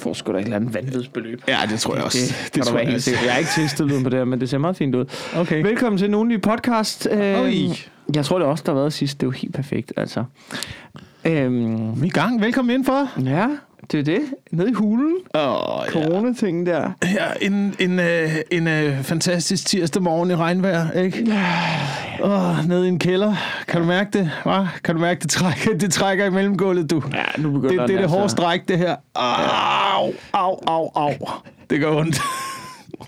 får sgu da et eller andet vanvidsbeløb. Ja, det tror jeg også. Det, Det, tror jeg helt også. sikker. Jeg har ikke testet lyden på det her, men det ser meget fint ud. Okay. Velkommen til en ugenlig podcast. Øhm. Jeg tror, det er også der har været sidst. Det er jo helt perfekt, altså. Øhm, Vi er i gang. Velkommen indenfor. ja, det er det. Nede i hulen. Åh, ja. Corona-ting der. Ja, en, en, øh, en øh, fantastisk tirsdag morgen i regnvejr, ikke? Åh, nede i en kælder. Kan du mærke det? Hva? Kan du mærke, det trækker, det trækker i mellemgulvet, du? Ja, nu begynder Det, det er det altså. hårde stræk, det her. Au, au, au, au. Det gør ondt.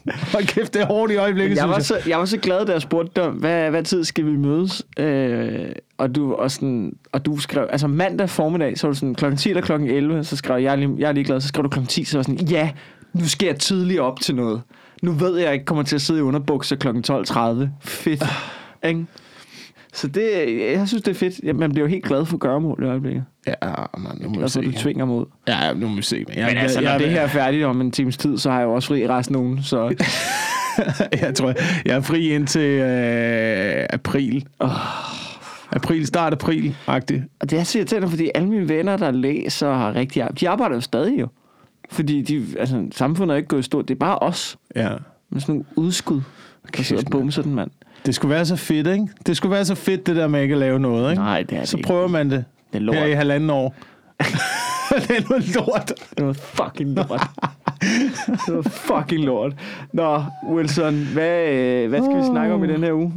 Hold kæft, det er hårdt i øjeblikket, Jeg var, så, jeg var så glad, da jeg spurgte dig, hvad, hvad tid skal vi mødes? Øh, og, du, og, sådan, og du skrev, altså mandag formiddag, så var du sådan, klokken 10 eller klokken 11, så skrev jeg, jeg er, lige, jeg er lige glad, så skrev du klokken 10, så var sådan, ja, nu skal jeg tidligt op til noget. Nu ved jeg, jeg ikke kommer til at sidde i underbukser klokken 12.30. Fedt. Ikke? Så det, jeg synes, det er fedt. Man bliver jo helt glad for gøremål i øjeblikket. Ja, man, nu må vi Og så se. du tvinger mod. Ja, ja, nu må vi se. Men, jeg, Men altså, når jeg, det her er færdigt om en times tid, så har jeg jo også fri resten af ugen. Så jeg tror, jeg er fri indtil øh, april. Oh. April, start april-agtigt. Og det er så irriterende, fordi alle mine venner, der læser og har rigtig de arbejder jo stadig jo. Fordi de, altså, samfundet er ikke gået i stå. Det er bare os Ja. med sådan nogle udskud, der sidder og bumser den mand. Det skulle være så fedt, ikke? Det skulle være så fedt, det der med ikke at lave noget, ikke? Nej, det er det Så ikke. prøver man det. Det er lort. Her i halvanden år. det er noget lort. Det var fucking lort. det var fucking lort. Nå, Wilson, hvad, øh, hvad skal vi snakke om i den her uge?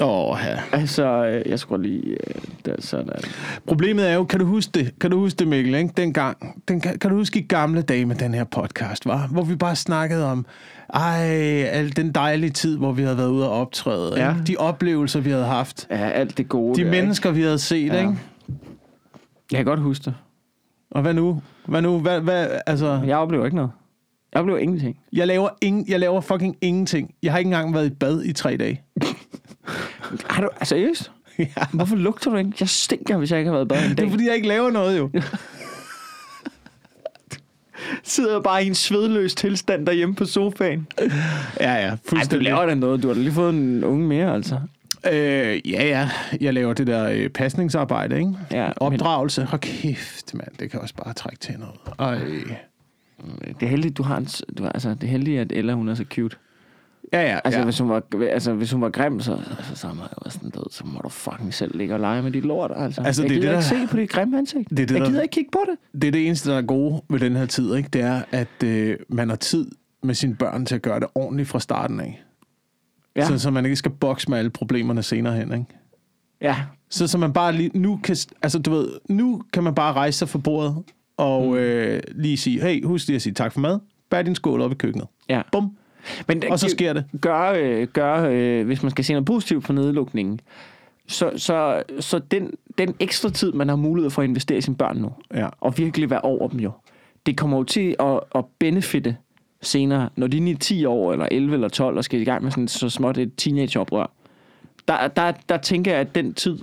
Åh, oh, ja. Altså, øh, jeg skulle lige... øh, Der, sådan er det. Problemet er jo, kan du huske det? Kan du huske det, Mikkel, ikke? Dengang. Den, kan, kan du huske i gamle dage med den her podcast, var? Hvor vi bare snakkede om, ej, al den dejlige tid, hvor vi havde været ude og optræde. Ja. Ikke? De oplevelser, vi havde haft. Ja, alt det gode. De der, mennesker, vi havde set, Ja. ikke? Jeg kan godt huske det. Og hvad nu? Hvad nu? Hvad, hvad, altså, Jeg oplever ikke noget. Jeg oplever ingenting. jeg laver, ingen, jeg laver fucking ingenting. Jeg har ikke engang været i bad i tre dage. Har du... Altså, seriøst? ja. Hvorfor lugter du ikke? Jeg stinker, hvis jeg ikke har været i bad en Det dag. er fordi, jeg ikke laver noget, jo. sidder bare i en svedløs tilstand derhjemme på sofaen. Ja, ja, Ej, du fuldstændig. laver da noget. Du har da lige fået en unge mere, altså. Øh, ja, ja. Jeg laver det der øh, pasningsarbejde, ikke? Ja, Opdragelse. Hold kæft, mand. Det kan også bare trække til noget. Ej. Det er heldigt, du har en, du, altså, det er heldigt, at Ella, hun er så cute. Ja, ja. Altså, ja. hvis, hun var, altså hvis hun var grim, så, altså, så, må jeg sådan, ved, så må du fucking selv ligge og lege med dit lort. Altså, Altså, jeg det er gider det, ikke der- se på dit grimme ansigt. Det er det, jeg der- gider ikke kigge på det. Det er det eneste, der er gode ved den her tid, ikke? Det er, at øh, man har tid med sine børn til at gøre det ordentligt fra starten af. Ja, Så, så man ikke skal bokse med alle problemerne senere hen, ikke? ja. Så, så man bare lige, nu kan, altså du ved, nu kan man bare rejse sig fra bordet og mm. øh, lige sige, hey, husk lige at sige tak for mad, bær din skål op i køkkenet. ja. Bum. Men Og så sker det. Gør, øh, gør øh, hvis man skal se noget positivt på nedlukningen, så, så, så den, den ekstra tid, man har mulighed for at investere i sine børn nu, Ja. og virkelig være over dem jo, det kommer jo til at, at benefitte senere, når de er 10 år, eller 11 eller 12, og skal i gang med sådan så småt et teenageoprør. Der, der, der tænker jeg, at den tid,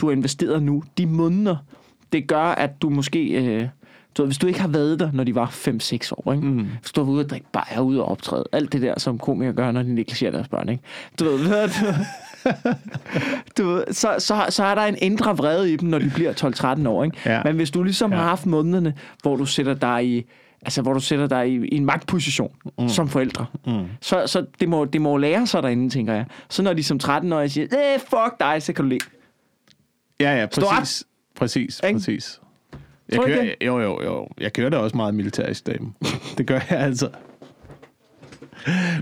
du har investeret nu, de måneder, det gør, at du måske... Øh, ved, hvis du ikke har været der, når de var 5-6 år, ikke? Mm. hvis du var ude og drikke bajer, ude og optræde, alt det der, som komikere gør, når de negligerer deres børn, ikke? Du ved, hvad, du, ved så, så, så er der en indre vrede i dem, når de bliver 12-13 år, ikke? Ja. Men hvis du ligesom ja. har haft månederne, hvor du sætter dig i, altså hvor du sætter dig i, i en magtposition mm. som forældre, mm. så, så det, må, det må lære sig derinde, tænker jeg. Så når de som 13-årige siger, fuck dig, så kan du le. Ja, ja, præcis. Præcis, Ikke? præcis. Jeg kører, jo, jo, jo. Jeg kører da også meget militærisk dame. det gør jeg altså.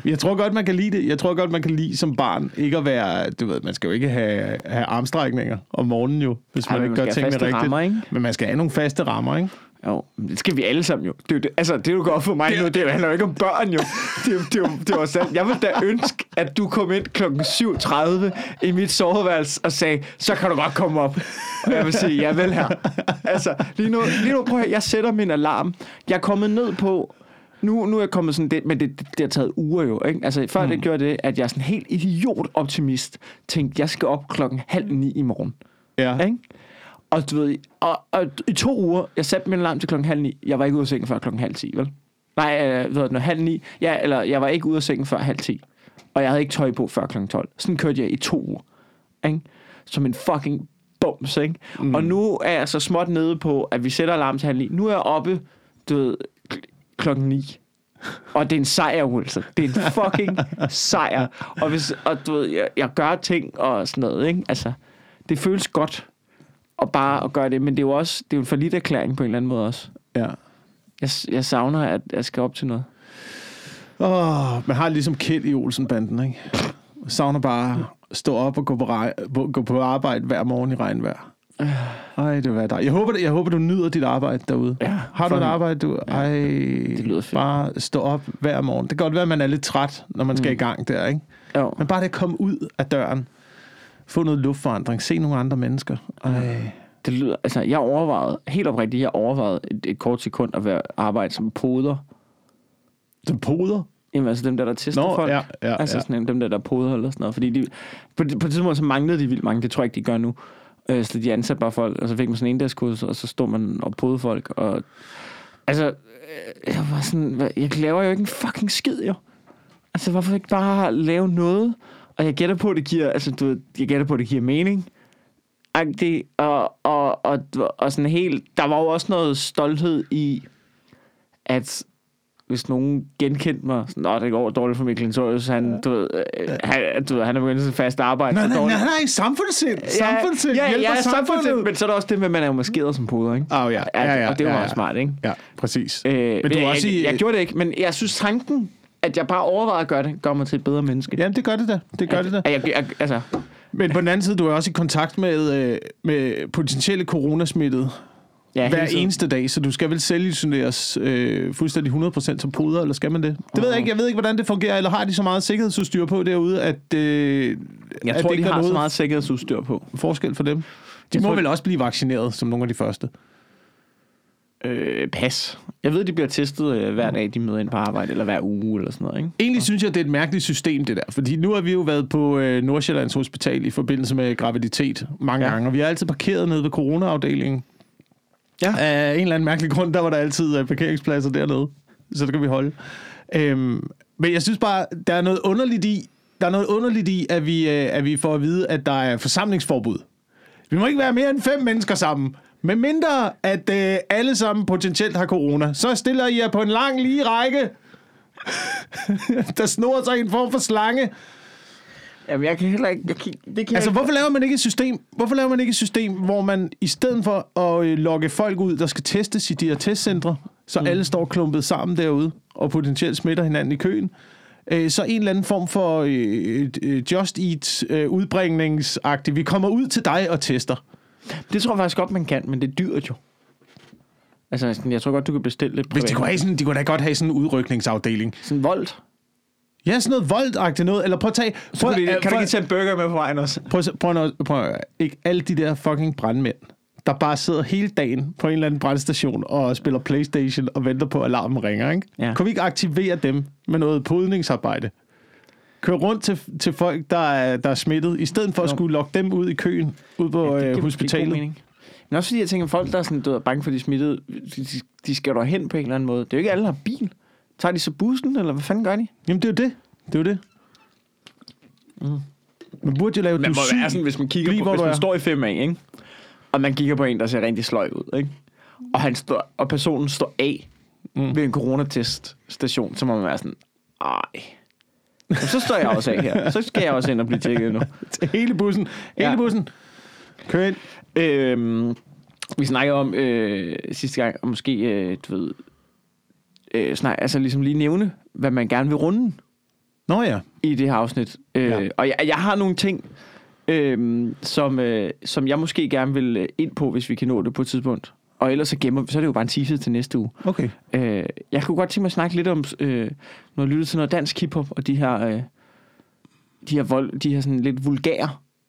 Jeg tror godt, man kan lide det. Jeg tror godt, man kan lide som barn ikke at være... Du ved, man skal jo ikke have, have armstrækninger om morgenen jo, hvis Ej, man ikke man gør tingene rigtigt. rammer, ikke? Men man skal have nogle faste rammer, ikke? Jo, men det skal vi alle sammen jo. Det er jo det, altså, det er jo godt for mig nu. Det handler jo ikke om børn jo. Det er jo, det er jo, det er jo sandt. Jeg vil da ønske, at du kom ind klokken 7.30 i mit soveværelse og sagde, så kan du godt komme op. Og jeg vil sige, ja vel her. Altså, lige nu, lige nu prøv at jeg sætter min alarm. Jeg er kommet ned på, nu, nu er jeg kommet sådan det, men det, det, det har taget uger jo, ikke? Altså, før mm. det gjorde det, at jeg er sådan helt idiot-optimist, tænkte, jeg skal op klokken halv ni i morgen. Ja. Ikke? Og du ved, og, og i to uger, jeg satte min alarm til klokken halv ni. Jeg var ikke ude af sengen før klokken halv ti, vel? Nej, øh, ved du, halv ni. Ja, eller jeg var ikke ude af sengen før halv ti. Og jeg havde ikke tøj på før klokken 12. Sådan kørte jeg i to uger. Ikke? Som en fucking bums, ikke? Mm. Og nu er jeg så småt nede på, at vi sætter alarm til halv ni. Nu er jeg oppe, du ved, kl- klokken 9. Og det er en sejr, Wilson. Det er en fucking sejr. Og, hvis, og du ved, jeg, jeg gør ting og sådan noget, ikke? Altså, det føles godt at bare at gøre det, men det er jo også det er jo en forlidt erklæring på en eller anden måde også. Ja. Jeg, jeg savner, at jeg skal op til noget. Åh, man har ligesom Kjeld i Olsenbanden, ikke? Jeg savner bare at stå op og gå på, på- gå på arbejde hver morgen i regnvejr. Ej, det var dig. Jeg håber, jeg håber, du nyder dit arbejde derude. Ja, har du et arbejde, du... Ej, det lyder fedt. Bare stå op hver morgen. Det kan godt være, at man er lidt træt, når man skal Mm. i gang der, ikke? Jo. Men bare det at komme ud af døren. Få noget luftforandring. Se nogle andre mennesker. Ej. Det lyder, altså, jeg overvejede, helt oprigtigt, jeg overvejede et, et kort sekund at være arbejde som poder. Som poder. Jamen, altså dem der, der tester Nå, folk. ja, ja, altså ja. sådan dem der, der poder eller sådan noget. Fordi de, på, på det tidspunkt, så manglede de vildt mange. Det tror jeg ikke, de gør nu. Øh, så de ansatte bare folk, og så fik man sådan en endagskursus, og så stod man og podede folk. Og, altså, øh, jeg var sådan, jeg laver jo ikke en fucking skid, jo. Altså, hvorfor ikke bare lave noget? Og jeg gætter på, at det giver, altså, du, ved, jeg gætter på, at det giver mening. Det, og, og, og, og sådan helt, der var jo også noget stolthed i, at hvis nogen genkendte mig, sådan, Nå, det går dårligt for Mikkel Intorius, han, du ved, øh, han, du ved, han er begyndt til fast arbejde. Nej, så nej, nej, nej, samfundssind. Samfundssind. Ja, ja, ja, samfundssind. Men så er der også det med, at man er jo maskeret som poder, ikke? Åh, ja. Ja, ja, og det er jo ja, meget ja. smart, ikke? Ja, præcis. Øh, Men du jeg, også i- jeg, jeg gjorde det ikke, men jeg synes tanken, at jeg bare overvejede at gøre det, gør mig til et bedre menneske. Jamen, det gør det da. Det gør det da. At jeg, jeg, altså, Men på den anden side, du er også i kontakt med, øh, med potentielle coronasmittede ja, hver eneste dag, så du skal vel selvisoleres øh, fuldstændig 100% som poder, eller skal man det? Det ved jeg ikke. Jeg ved ikke, hvordan det fungerer, eller har de så meget sikkerhedsudstyr på derude, at, øh, Jeg at tror, det de har så noget meget sikkerhedsudstyr på. forskel for dem? De Jeg må tror- vel også blive vaccineret som nogle af de første. Øh, pas. Jeg ved, de bliver testet øh, hver dag, de møder ind på arbejde, eller hver uge, eller sådan noget, ikke? Egentlig synes jeg, det er et mærkeligt system, det der. Fordi nu har vi jo været på øh, Nordsjællands Hospital i forbindelse med graviditet mange Ja. gange, og vi har altid parkeret nede ved coronaafdelingen. Ja. Af en eller anden mærkelig grund, der var der altid øh, parkeringspladser dernede. Så det kan vi holde. Øhm, men jeg synes bare, der er noget underligt i, der er noget underligt i, at vi, øh, at vi får at vide, at der er forsamlingsforbud. Vi må ikke være mere end fem mennesker sammen. Med mindre, at øh, alle sammen potentielt har corona, så stiller I jer på en lang lige række, der snor sig en form for slange. Jamen, jeg kan heller ikke... Jeg kan, det kan Altså, jeg hvorfor laver man ikke et system, hvorfor laver man ikke et system, hvor man i stedet for at øh, lokke folk ud, der skal testes i de her testcentre, så mm. alle står klumpet sammen derude, og potentielt smitter hinanden i køen, øh, så en eller anden form for øh, øh, Just Eat øh, udbringningsagtigt. Vi kommer ud til dig og tester. Det tror jeg faktisk godt, man kan, men det er dyrt jo. Altså, jeg tror godt, du kan bestille det Hvis de kunne, have sådan, de kunne da godt have sådan en udrykningsafdeling. Sådan voldt. Ja, sådan noget voldagtigt noget. Eller prøv at tage... Prøv, kan, de, øh, kan du ikke tage en burger med på vejen også? Prøv, prøv, prøv, prøv ikke alle de der fucking brandmænd, der bare sidder hele dagen på en eller anden brandstation og spiller Playstation og venter på, at alarmen ringer, ikke? Ja. Kunne vi ikke aktivere dem med noget podningsarbejde? Kør rundt til, til folk, der er, der er smittet, i stedet for at skulle lokke dem ud i køen, ud på det ja, giver øh, god hospitalet. mening. Men også fordi jeg tænker, at folk, der er, sådan, du ved, bange for, at de er smittet, de, de, skal jo hen på en eller anden måde. Det er jo ikke alle, der har bil. Tager de så bussen, eller hvad fanden gør de? Jamen, det er jo det. Det er jo det. Mm. Man burde jo lave, Man du må syg. være sådan, hvis man kigger Bliv, på, hvor hvis du man er. står i 5A, ikke? Og man kigger på en, der ser rigtig sløj ud, ikke? Og, han står, og personen står af mm. ved en coronateststation, så må man være sådan, ej. Så står jeg også af her. Så skal jeg også ind og blive tjekket nu. Hele bussen. Hele Ja. bussen. Kør ind. Øhm, vi snakker om øh, sidste gang, og måske, øh, du ved, øh, snak, altså ligesom lige nævne, hvad man gerne vil runde Nå ja. i det her afsnit. Øh, Ja. Og jeg, jeg har nogle ting, øh, som, øh, som jeg måske gerne vil øh, ind på, hvis vi kan nå det på et tidspunkt. Og ellers så gemmer så er det jo bare en teaser til næste uge. Okay. Øh, jeg kunne godt tænke mig at snakke lidt om, øh, når jeg lytter til noget dansk hiphop, og de her, øh, de her, vold, de her sådan lidt vulgære,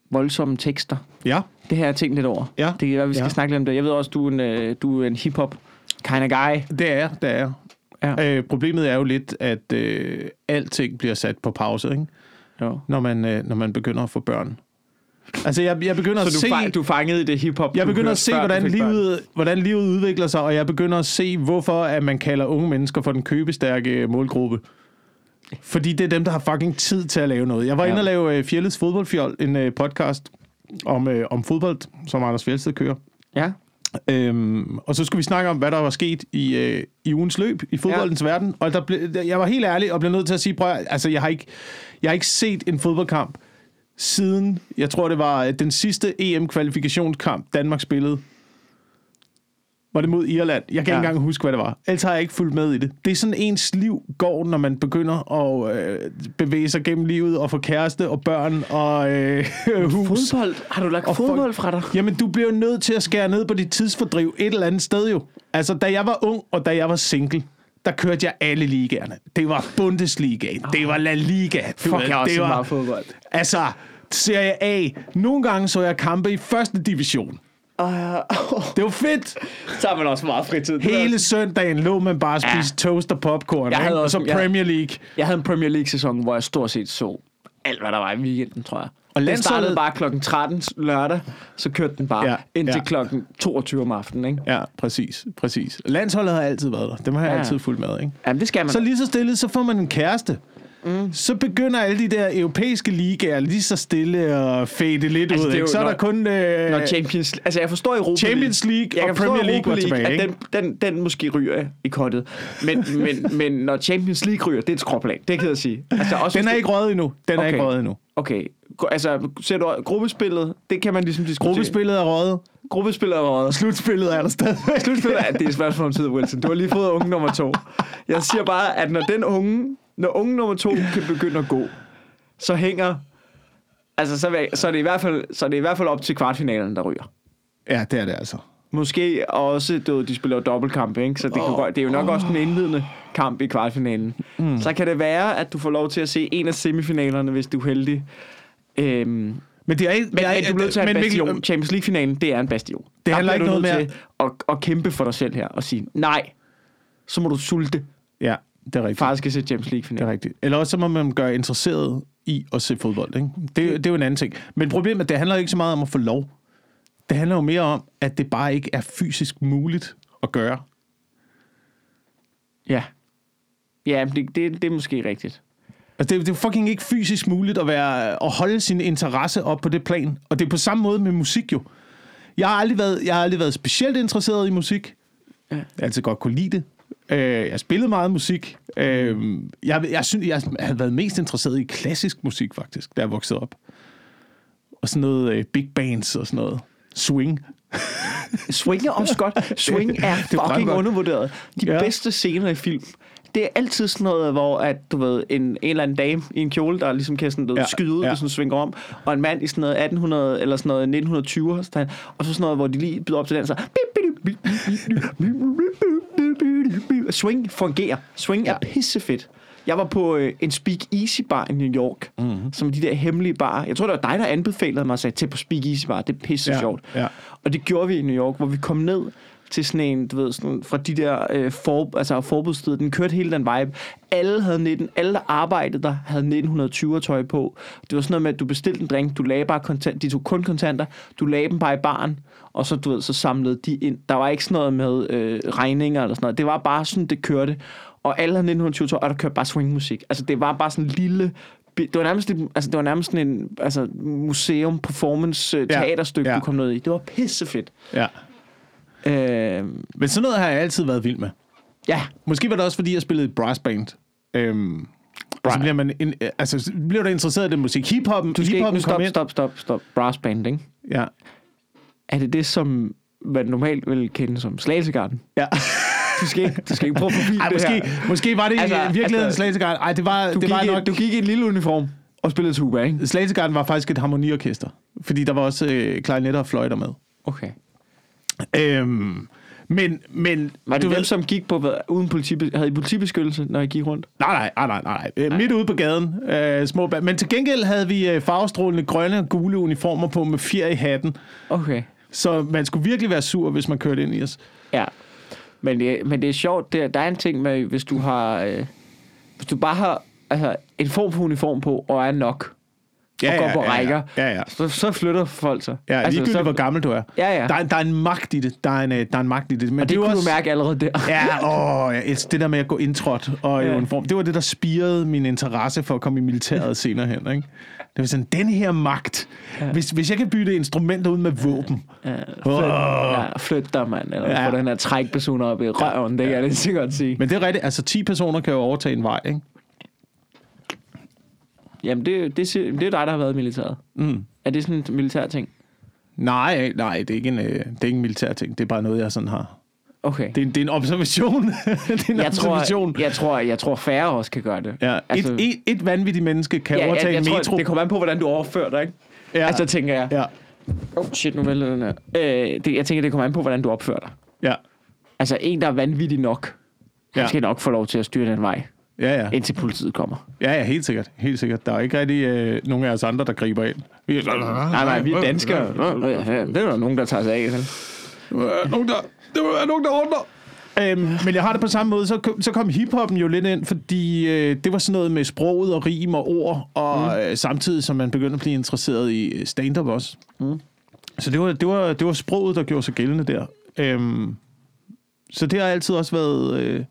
voldsomme tekster. Ja. Det her har jeg tænkt lidt over. Ja. Det kan være, vi skal Ja. snakke lidt om det. Jeg ved også, du er en, øh, du er en hip-hop kind of guy. Det er, det er. Ja. Øh, problemet er jo lidt, at øh, alting bliver sat på pause, ikke? Jo. Når, man, øh, når man begynder at få børn. Altså, jeg, jeg begynder at Så se... du, fang, du fanget i det hip-hop, jeg begynder at se, før, hvordan livet, hvordan livet udvikler sig, og jeg begynder at se, hvorfor at man kalder unge mennesker for den købestærke målgruppe. Fordi det er dem, der har fucking tid til at lave noget. Jeg var Ja. inde og lave uh, Fjellets Fodboldfjold, en uh, podcast om, uh, om fodbold, som Anders Fjeldsted kører. Ja. Øhm, og så skulle vi snakke om, hvad der var sket i, øh, i ugens løb i fodboldens ja. verden. Og der ble, jeg var helt ærlig og blev nødt til at sige, prøv at- altså jeg har ikke, jeg har ikke set en fodboldkamp siden, jeg tror det var øh, den sidste EM-kvalifikationskamp, Danmark spillede. Var det mod Irland? Jeg kan ja. Ikke engang huske, hvad det var. Ellers har jeg ikke fulgt med i det. Det er sådan ens liv går, når man begynder at øh, bevæge sig gennem livet og få kæreste og børn og øh, hus. Fodbold? Har du lagt Og fodbold fra dig? Jamen, du bliver jo nødt til at skære ned på dit tidsfordriv et eller andet sted jo. Altså, da jeg var ung, og da jeg var single, der kørte jeg alle ligaerne. Det var Bundesliga, det var La Liga. Fuck, ved, jeg også det var, meget fodbold. Altså, Serie A. Nogle gange så jeg kampe i første division. Uh, Det var fedt. så har man også meget fritid. Hele søndagen lå man bare og spiste ja. toast og popcorn. Jeg havde og også- så jeg- Premier League. Jeg havde en Premier League-sæson, hvor jeg stort set så alt, hvad der var i weekenden, tror jeg. Og den startede bare klokken 13 lørdag, så kørte den bare Ja, indtil ja. klokken 22 om aftenen, ikke? Ja, præcis. præcis. Landsholdet har altid været der. Dem har jeg Ja. altid fulgt med, ikke? Jamen, det skal man. Så lige så stille, så får man en kæreste. Mm. Så begynder alle de der europæiske ligaer lige så stille at fade lidt Altså, ud. Ikke? jo, Så er når- der kun... Øh, Når Champions Altså, jeg forstår Europa Champions League jeg og Premier League Europa var tilbage, at den, den, den måske ryger i kottet. Men, men, men når Champions League ryger, det er et skråplan. Det kan jeg sige. Altså, også den er ikke røget endnu. Den okay. er ikke røget endnu. Okay. Altså, ser du gruppespillet? Det kan man ligesom diskutere. Gruppespillet er røget. Gruppespillet er røget. Slutspillet er der stadig. Slutspillet er, det er et spørgsmål om tid, Wilson. Du har lige fået unge nummer to. Jeg siger bare, at når den unge, når unge nummer to kan begynde at gå, så hænger, altså så, jeg- så, er det i hvert fald, så er det i hvert fald op til kvartfinalen, der ryger. Ja, det er det altså. Måske også, du de spiller dobbeltkamp, ikke? så det, kan godt, det er jo nok også den indledende kamp i kvartfinalen. Mm. Så kan det være, at du får lov til at se en af semifinalerne, hvis du er heldig. Øhm, men, det er ikke... men du er nødt til at men en Mikkel, bastion. Champions League-finalen, det er en bastion. Det handler ikke du noget nødt til at, at kæmpe for dig selv her og sige, nej, så må du sulte, Ja, det er rigtigt. far skal se Champions Det League-finalen. er rigtigt. Eller også så må man gøre interesseret i at se fodbold. Ikke? Det, det er jo en anden ting. Men problemet er, at det handler ikke så meget om at få lov. Det handler jo mere om, at det bare ikke er fysisk muligt at gøre. Ja. Ja, det, det, det er måske rigtigt. Altså, det, er- det er fucking ikke fysisk muligt at, være, at holde sin interesse op på det plan. Og det er på samme måde med musik jo. Jeg har aldrig været, jeg har aldrig været specielt interesseret i musik. Ja. Jeg har altid godt kunne lide det. Øh, jeg har spillet meget musik. Øh, jeg, jeg, synes, jeg har været mest interesseret i klassisk musik, faktisk, da jeg voksede op. Og sådan noget øh, big bands og sådan noget. Swing. Swing er også godt. Swing er fucking undervurderet. De ja. bedste scener i film, det er altid sådan noget, hvor at, du ved, en, en eller anden dame i en kjole, der ligesom kan sådan, du, Ja, skyde ud, ja. hvis hun svinger om, og en mand i sådan noget 1800 eller sådan noget 1920, sådan, og så sådan noget, hvor de lige byder op til den, så Swing fungerer. Swing ja. er pissefedt. Jeg var på øh, en Speak Easy bar i New York, mm-hmm. som er de der hemmelige bar. Jeg tror, det var dig, der anbefalede mig at sige til på Speak Easy bar. Det er pisse Ja, sjovt. ja. Og det gjorde vi i New York, hvor vi kom ned til sådan en, du ved, sådan, fra de der øh, for, altså forbudssteder. Den kørte hele den vibe. Alle havde 19, alle der arbejdede der havde 1920 tøj på. Det var sådan noget med, at du bestilte en drink, du lagde bare kontant, de tog kun kontanter, du lagde dem bare i baren, og så, du ved, så samlede de ind. Der var ikke sådan noget med øh, regninger eller sådan noget. Det var bare sådan, det kørte. Og alle havde 1920 tøj, og der kørte bare swingmusik. Altså, det var bare sådan en lille det var nærmest, altså, det var nærmest sådan en altså, museum, performance, Ja, teaterstykke, ja. du kom ned i. Det var pissefedt. Ja. Øh, Men sådan noget har jeg altid været vild med. ja, Måske var det også, fordi jeg spillede i brass band. Øhm, og så bliver man in, altså, så bliver du interesseret i den musik. Hip-hoppen, du skal ikke, hip-hoppen nu stop, stop, stop, stop. Brass band, ikke? Ja. Er det det, som man normalt vil kende som slagelsegarden? ja. Du skal ikke, du skal ikke prøve forbi Ej, det måske, her. måske var det altså, Altså, i virkeligheden altså, Slagegarden. Ej, det var, Du, det var gik, nok... i, du gik i en lille uniform og spillede tuba, ikke? Slagegarden var faktisk et harmoniorkester. Fordi der var også øh, klarinetter og fløjter med. Okay. Øhm, men, men Var det du dem, ved, som gik på, uden politi, havde I politibeskyttelse, når I gik rundt? Nej, nej, nej, nej, nej. Øh, Midt ude på gaden. Øh, små ba- Men til gengæld havde vi øh, farvestrålende grønne og gule uniformer på med fjer i hatten. Okay. Så man skulle virkelig være sur, hvis man kørte ind i os. Ja. Men det, men det er sjovt, der, der er en ting med, hvis du har, øh, hvis du bare har altså, en form for uniform på, og er nok, og går på ja, rækker, Ja, ja. Så, så flytter folk sig. Ja, altså, ligegyldigt, så, hvor gammel du er. Ja, ja. Der, er, der er en magt i det. Der er en, øh, der er en magt i det. Men og det, jo kunne også, du mærke allerede der. Ja, åh, elsker det der med at gå indtrådt og i Ja. uniform. Det var det, der spirede min interesse for at komme i militæret senere hen. Ikke? Det var sådan, den her magt. Hvis, hvis jeg kan bytte instrumenter ud med våben. Ja, Åh. flyt, ja, flyt dig, mand. Eller Ja. ja. få den her trækperson op i røven. Det kan jeg lige så godt sige. Men det er rigtigt. Altså, 10 personer kan jo overtage en vej, ikke? Jamen, det, det, det er dig, der har været i militæret. Mm. Er det sådan en militær ting? Nej, nej, det er, ikke en, øh, det er ikke en militær ting. Det er bare noget, jeg sådan har. Okay. Det er, en- det er en observation. det er en jeg, observation. tror, jeg, tror, jeg tror, færre også kan gøre det. Ja, Altså- et, et, et vanvittigt menneske kan ja, jeg, overtage jeg, en tror, metro. det kommer an på, hvordan du overfører dig, ikke? ja. Altså, tænker jeg. ja, Oh, shit, nu vælter den her. Øh, det, jeg tænker, det kommer an på, hvordan du opfører dig. ja, Altså, en, der er vanvittig nok, Ja. skal nok få lov til at styre den vej, ja, ja. indtil politiet kommer. Ja, ja, helt sikkert. Helt sikkert. Der er ikke rigtig øh, nogen af os andre, der griber ind. Vi er sådan, Nej, nej, vi er danskere. Nå, ja, Det er der nogen, der tager sig af. er nogen, der, der må være nogen, der undrer. Øhm, men jeg har det på samme måde, så kom, så kom hiphoppen jo lidt ind, fordi øh, det var sådan noget med sproget og rim og ord, og mm. øh, samtidig som man begyndte at blive interesseret i stand-up også. Mm. Så det var, det, var, det var sproget, der gjorde sig gældende der. Øhm, så det har altid også været, øh,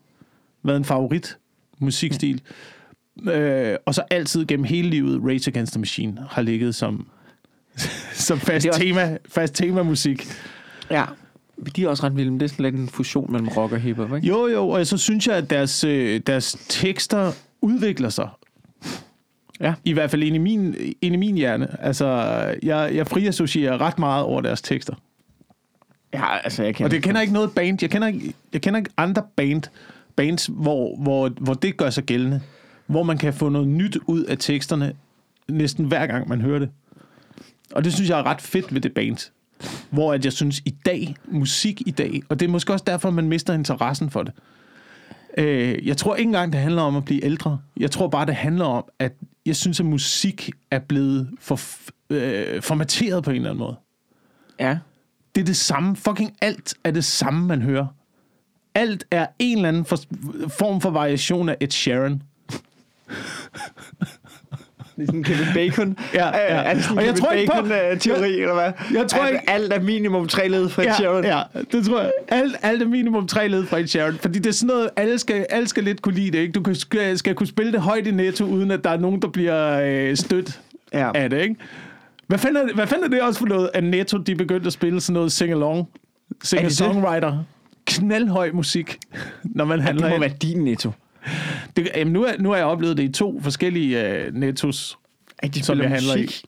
været en favorit musikstil. Øh, og så altid gennem hele livet, Rage Against the Machine har ligget som, som fast, også- tema, fast tema musik. Ja. De er også ret vilde, men det er sådan lidt en fusion mellem rock og hiphop, ikke? Jo, jo, og så synes jeg, at deres, øh, deres tekster udvikler sig. Ja. I hvert fald ind i min, ind i min hjerne. Altså, jeg, jeg friassocierer ret meget over deres tekster. Ja, altså, jeg Og det kender ikke noget band. Jeg kender ikke, jeg kender ikke andre band, bands, hvor, hvor, hvor det gør sig gældende. Hvor man kan få noget nyt ud af teksterne næsten hver gang, man hører det. Og det synes jeg er ret fedt ved det band. Hvor at jeg synes i dag, musik i dag, og det er måske også derfor, man mister interessen for det. Øh, jeg tror ikke engang, det handler om at blive ældre. Jeg tror bare, det handler om, at jeg synes, at musik er blevet for, øh, formateret på en eller anden måde. Ja. Det er det samme. Fucking alt er det samme, man hører. Alt er en eller anden for, form for variation af Ed Sheeran. Ligesom Kevin Bacon. Ja, ja. Er det sådan Og jeg Kevin tror ikke på- Bacon-teori, eller hvad? jeg tror at ikke- alt er minimum tre led fra Ed Sheeran. Ja, ja, det tror jeg. Alt, alt er minimum tre led fra Sheeran. Fordi det er sådan noget, alle skal, alle skal lidt kunne lide det. Ikke? Du skal, skal kunne spille det højt i netto, uden at der er nogen, der bliver øh, stødt Ja. af det. Ikke? Hvad fanden, er, hvad fanden er det også for noget, at Netto de begyndte at spille sådan noget sing-along? Singer-songwriter. Knaldhøj musik, når man Det handler må ind. være din netto. Det, jamen, nu, er, nu har jeg oplevet det i to forskellige uh, nettos. At de Som jeg handler i. musik.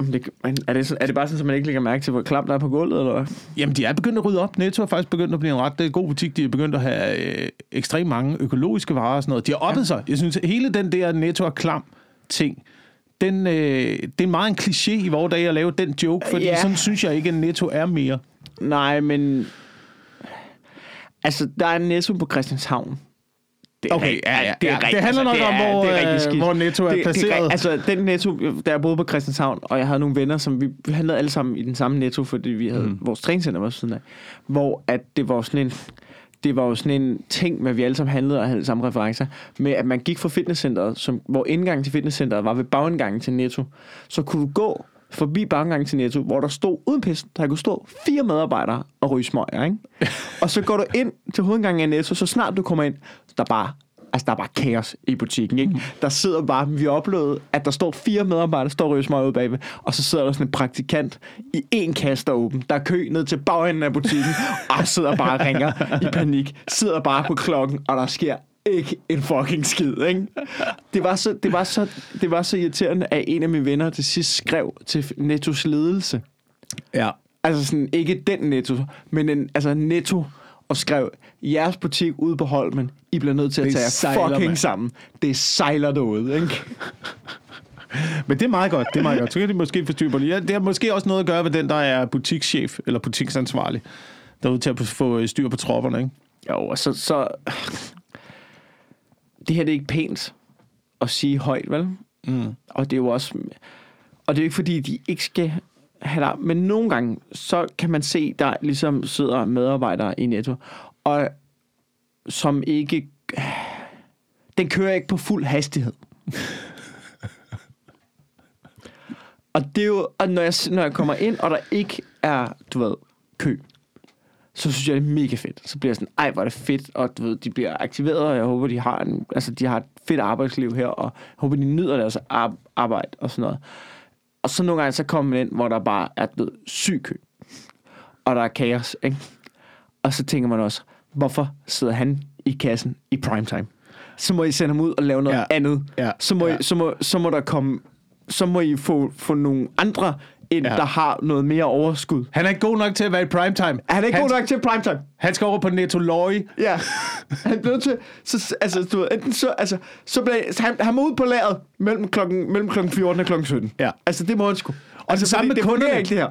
Men Det, er, det, er det bare sådan, at man ikke lægger mærke til, hvor klam der er på gulvet, eller hvad? Jamen, de er begyndt at rydde op. Netto er faktisk begyndt at blive en ret det er en god butik. De er begyndt at have øh, ekstremt mange økologiske varer og sådan noget. De har oppet ja. sig. Jeg synes, hele den der Netto er klam ting, den, øh, det er meget en kliché i vores dage at lave den joke, fordi Ja. sådan synes jeg ikke, at Netto er mere. Nej, men... Altså, der er en Netto på Christianshavn. Det Okay, rigtig- ja, ja, Det, er ja. rigtig- Det handler nok det om, hvor, det rigtig øh, skidt. hvor Netto er det, Det, placeret. er, altså, den Netto, da jeg boede på Christianshavn, og jeg havde nogle venner, som vi, handlede alle sammen i den samme Netto, fordi vi havde mm. vores træningscenter var siden af, hvor at det var sådan en det var jo sådan en ting med, at vi alle sammen handlede og havde samme referencer, med at man gik fra fitnesscenteret, som, hvor indgangen til fitnesscenteret var ved bagindgangen til Netto, så kunne du gå forbi bagindgangen til Netto, hvor der stod uden pis, der kunne stå fire medarbejdere og ryge smøger, ikke? og så går du ind til hovedindgangen af Netto, så snart du kommer ind, der er bare Altså, der er bare kaos i butikken, ikke? Der sidder bare, vi oplevede, at der står fire medarbejdere, der står og ryger ude bagved, og så sidder der sådan en praktikant i en kasse, der er åben. Der er kø ned til bagenden af butikken, og sidder bare og ringer i panik. Sidder bare på klokken, og der sker ikke en fucking skid, ikke? Det var så, det var så, det var så irriterende, at en af mine venner til sidst skrev til Nettos ledelse. Ja. Altså sådan, ikke den Netto, men en, altså Netto, og skrev, jeres butik ude på Holmen, I bliver nødt til at Det tage sejler, fucking mand. sammen. Det sejler derude, ikke? Men det er meget godt, det er meget godt. Så kan de måske få styr på det. Ja, det har måske også noget at gøre med den, der er butikschef eller butiksansvarlig. Der er ude til at få styr på tropperne, ikke? Jo, og så, så... Det her det er ikke pænt at sige højt, vel? Mm. Og det er jo også... Og det er jo ikke fordi, de ikke skal have dig. Men nogle gange, så kan man se, der ligesom sidder medarbejdere i Netto, og som ikke... Den kører ikke på fuld hastighed. Og det er jo, og når jeg, når jeg kommer ind, og der ikke er, du ved, kø, så synes jeg, det er mega fedt. Så bliver jeg sådan, ej, hvor er det fedt, og du ved, de bliver aktiveret, og jeg håber, de har, en, altså, de har et fedt arbejdsliv her, og jeg håber, de nyder deres ar- arbejde og sådan noget. Og så nogle gange, så kommer man ind, hvor der bare er blevet syg kø, og der er kaos, ikke? Og så tænker man også, hvorfor sidder han i kassen i primetime? Så må I sende ham ud og lave noget ja. andet. Ja. Så, må Ja. I, så, må, så må der komme, så må I få, få nogle andre ind, Ja. der har noget mere overskud. Han er ikke god nok til at være i primetime. Han er ikke han, god nok til primetime. Han skal over på Netto Løje. Ja. Han blev til... Så, altså, du ved, enten så, altså, så blev, så han, han må ud på lageret mellem klokken, mellem klokken 14 og klokken 17. Ja. Altså, det må han sgu. Og det samme med det kunderne. ikke, det her.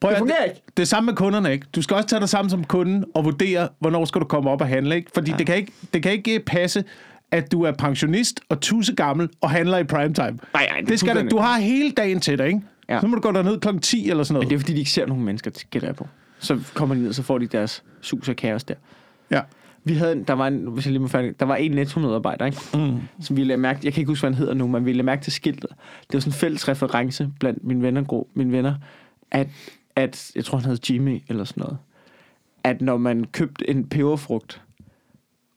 Prøv Det fungerer ikke. Det er samme med kunderne, ikke? Du skal også tage dig sammen som kunde og vurdere, hvornår skal du komme op og handle, ikke? Fordi ja. det, kan ikke, det kan ikke passe, at du er pensionist og tusse gammel og handler i primetime. Nej, nej, det det skal du, fuldstændig- du har hele dagen til dig, ikke? Ja. Så må du gå derned klokken 10 eller sådan noget. Men det er, fordi de ikke ser nogen mennesker, gætter jeg på. Så kommer de ned, så får de deres sus og kaos der. Ja. Vi havde, en- der var en, hvis jeg lige må færdig, der var en netto-medarbejder, ikke? Mm. Som vi lagde mærke, jeg kan ikke huske, hvad han hedder nu, men vi lagde mærke til skiltet. Det var sådan en fælles reference blandt mine venner, mine venner at, at, jeg tror han hed Jimmy eller sådan noget, at når man købte en peberfrugt,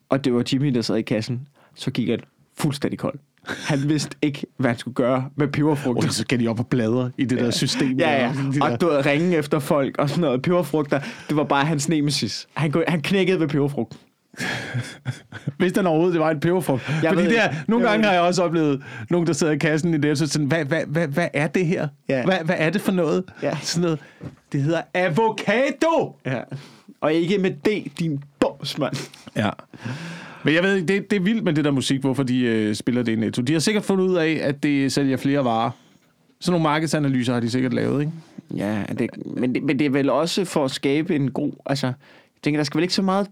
og det var Jimmy, der sad i kassen, så gik han fuldstændig kold. Han vidste ikke, hvad han skulle gøre med peberfrugter. Og så skal de op og bladre i det der system. Ja, ja. der. De der- Og du ved, ringe efter folk og sådan noget. Peberfrugter, det var bare hans nemesis. Han, kunne- han knækkede ved peberfrugt. Hvis den overhovedet det var en peberfrugt. Jeg Fordi det er, nogle Jeg gange ved har jeg også oplevet nogen, der sidder i kassen i det, og så sådan, hvad, hvad, hvad, hvad er det her? Ja. Hvad, hvad er det for noget? Ja. Sådan noget. Det hedder avocado! Ja. Og ikke med D, din bums, mand. Ja. Men jeg ved ikke, det, det er vildt med det der musik, hvorfor de øh, spiller det i Netto. De har sikkert fundet ud af, at det sælger flere varer. Sådan nogle markedsanalyser har de sikkert lavet, ikke? Ja, det, men, det, men det er vel også for at skabe en god... Altså, jeg tænker, der skal vel ikke så meget...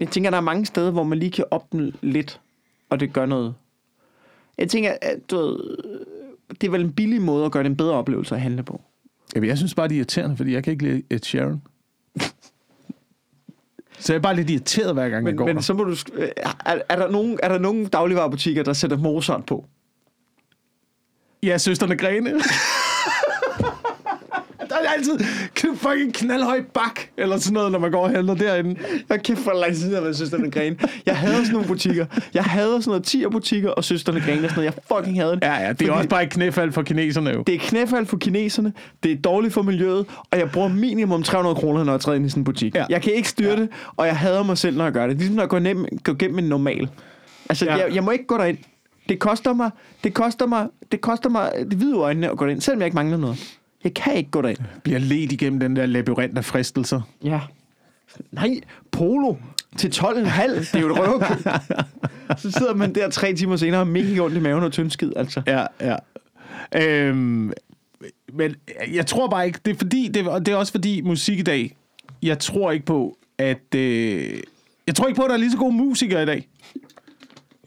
Jeg tænker, der er mange steder, hvor man lige kan opnå lidt, og det gør noget. Jeg tænker, at du ved, det er vel en billig måde at gøre det en bedre oplevelse at handle på. Jamen, jeg synes bare, det er irriterende, fordi jeg kan ikke lide Ed Sheeran. Så jeg er bare lidt irriteret, hver gang jeg Men, går men der. så må du... øh, Er, er, der nogen, er der nogen dagligvarerbutikker, der sætter Mozart på? Ja, søsterne Grene. der er altid fucking knaldhøj bak, eller sådan noget, når man går og handler derinde. Jeg kæft for lang tid, siden, jeg har været Søsterne Grene. Jeg hader sådan nogle butikker. Jeg hader sådan noget 10'er butikker og Søsterne Grene og sådan noget. Jeg fucking hader det. Ja, ja, det er Fordi også bare et knæfald for kineserne jo. Det er knæfald for kineserne, det er dårligt for miljøet, og jeg bruger minimum 300 kroner, når jeg træder ind i sådan en butik. Ja. Jeg kan ikke styre Ja. det, og jeg hader mig selv, når jeg gør det. Ligesom når jeg går, nem, går gennem en normal. Altså, Ja. ja. jeg, jeg må ikke gå derind. Det koster mig, det koster mig, det koster mig det hvide øjnene at gå derind, selvom jeg ikke mangler noget. Jeg kan ikke gå derind. Bliver ledt igennem den der labyrint af fristelser. Ja. Nej, polo til 12,5. Det er jo et røverkøb. Så sidder man der tre timer senere og mega ondt i maven og tyndskid, altså. Ja, ja. Øhm, men jeg tror bare ikke, det er fordi, det, og det er også fordi musik i dag, jeg tror ikke på, at, øh, jeg tror ikke på, at der er lige så gode musikere i dag.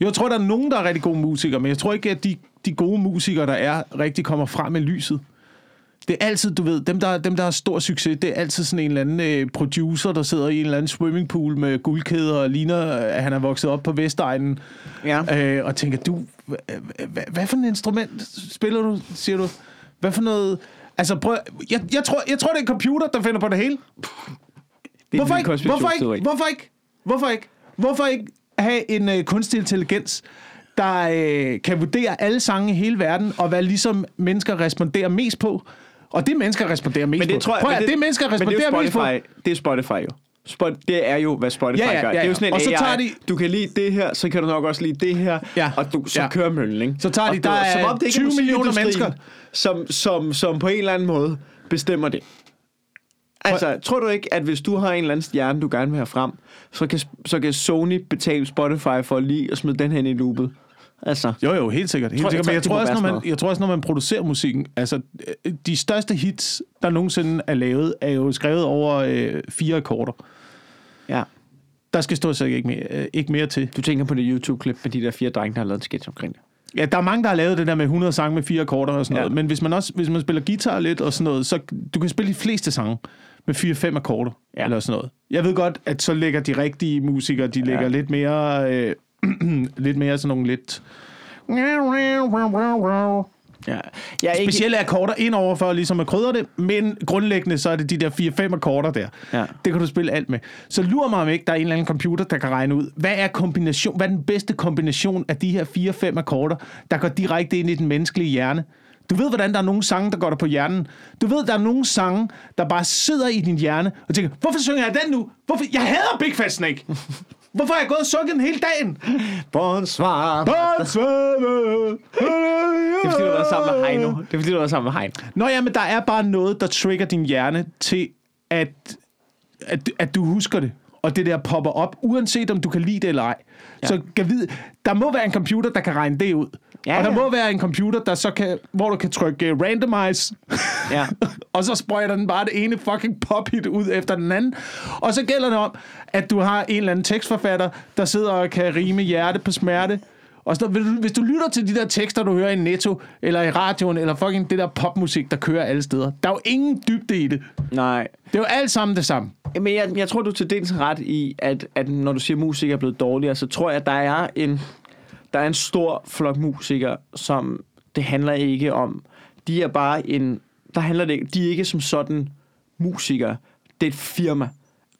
Jeg tror, der er nogen, der er rigtig gode musikere, men jeg tror ikke, at de, de gode musikere, der er, rigtig kommer frem med lyset. Det er altid, du ved, dem der, dem, der har stor succes, det er altid sådan en eller anden øh, producer, der sidder i en eller anden swimmingpool med guldkæder og ligner, at han er vokset op på Vestegnen. Ja. Øh, og tænker, du, hvad, for et instrument spiller du, siger du? Hvad for noget... Altså, prøv, jeg, jeg, tror, jeg tror, det er en computer, der finder på det hele. Det Hvorfor ikke? Hvorfor ikke? Hvorfor ikke? Hvorfor ikke? Hvorfor ikke have en øh, kunstig intelligens, der øh, kan vurdere alle sange i hele verden, og hvad ligesom mennesker responderer mest på? Og det mennesker responderer mest Men det tror jeg, Prøv, at, det, det mennesker men det er responderer mest på. Det er Spotify jo. Spot, det er jo, hvad Spotify Ja, ja, gør. ja, Det er jo sådan en Og så tager de- Du kan lide det her, så kan du nok også lide det her. Ja, Og du, så ja. kører møllen, ikke? Så tager de- Og der er som om det ikke 20 er millioner mennesker. Som, som, som på en eller anden måde bestemmer det. Altså, tror du ikke, at hvis du har en eller anden stjerne, du gerne vil have frem, så kan, så kan Sony betale Spotify for lige at smide den hen i loopet? Altså, Jo, jo, helt sikkert. Helt Tror- sikkert. jeg Men jeg tror, må også, når man, jeg tror også, når man producerer musikken, altså øh, de største hits, der nogensinde er lavet, er jo skrevet over øh, fire akkorder. ja. Der skal stort set ikke mere, øh, ikke mere til. Du tænker på det YouTube-klip med de der fire drenge, der har lavet en sketch omkring det. Ja, der er mange, der har lavet det der med 100 sange med fire akkorder og sådan Ja. noget. Men hvis man også hvis man spiller guitar lidt og sådan noget, så du kan spille de fleste sange med fire-fem akkorder Ja. ja. eller sådan noget. Jeg ved godt, at så lægger de rigtige musikere, de lægger Ja. lidt mere, øh, lidt mere sådan nogle lidt... Ja. Jeg er ikke, Specielle akkorder indover for ligesom at krydre det, men grundlæggende så er det de der 4-5 akkorder der. Ja. Det kan du spille alt med. Så lurer mig om ikke, der er en eller anden computer, der kan regne ud, hvad er, kombination, hvad er den bedste kombination af de her 4-5 akkorder, der går direkte ind i den menneskelige hjerne. Du ved, hvordan der er nogle sange, der går der på hjernen. Du ved, der er nogle sange, der bare sidder i din hjerne og tænker, hvorfor synger jeg den nu? Hvorfor? Jeg hader Big Fat Snake. Hvorfor har jeg gået og sunget den hele dagen? Bonsoir. Det Det er fordi, du har været sammen med Heino. Det er fordi, du har været sammen med Heino. Nå ja, men der er bare noget, der trigger din hjerne til, at, at, at du husker det. Og det der popper op, uanset om du kan lide det eller ej. Ja. Så kan vide, der må være en computer, der kan regne det ud. Ja, og der ja. må være en computer, der så kan, hvor du kan trykke uh, randomize, Ja. og så sprøjter den bare det ene fucking pop-hit ud efter den anden. Og så gælder det om, at du har en eller anden tekstforfatter, der sidder og kan rime hjerte på smerte. Og så, hvis du- lytter til de der tekster, du hører i Netto, eller i radioen, eller fucking det der popmusik, der kører alle steder. Der er jo ingen dybde i det. Nej. Det er jo alt sammen det samme. Men jeg, jeg tror, du er til dels ret i, at, at når du siger, at musikere er blevet dårligere, så tror jeg, at der er en, der er en stor flok musikere, som det handler ikke om. De er bare en... Der handler det ikke... De er ikke som sådan musikere. Det er et firma.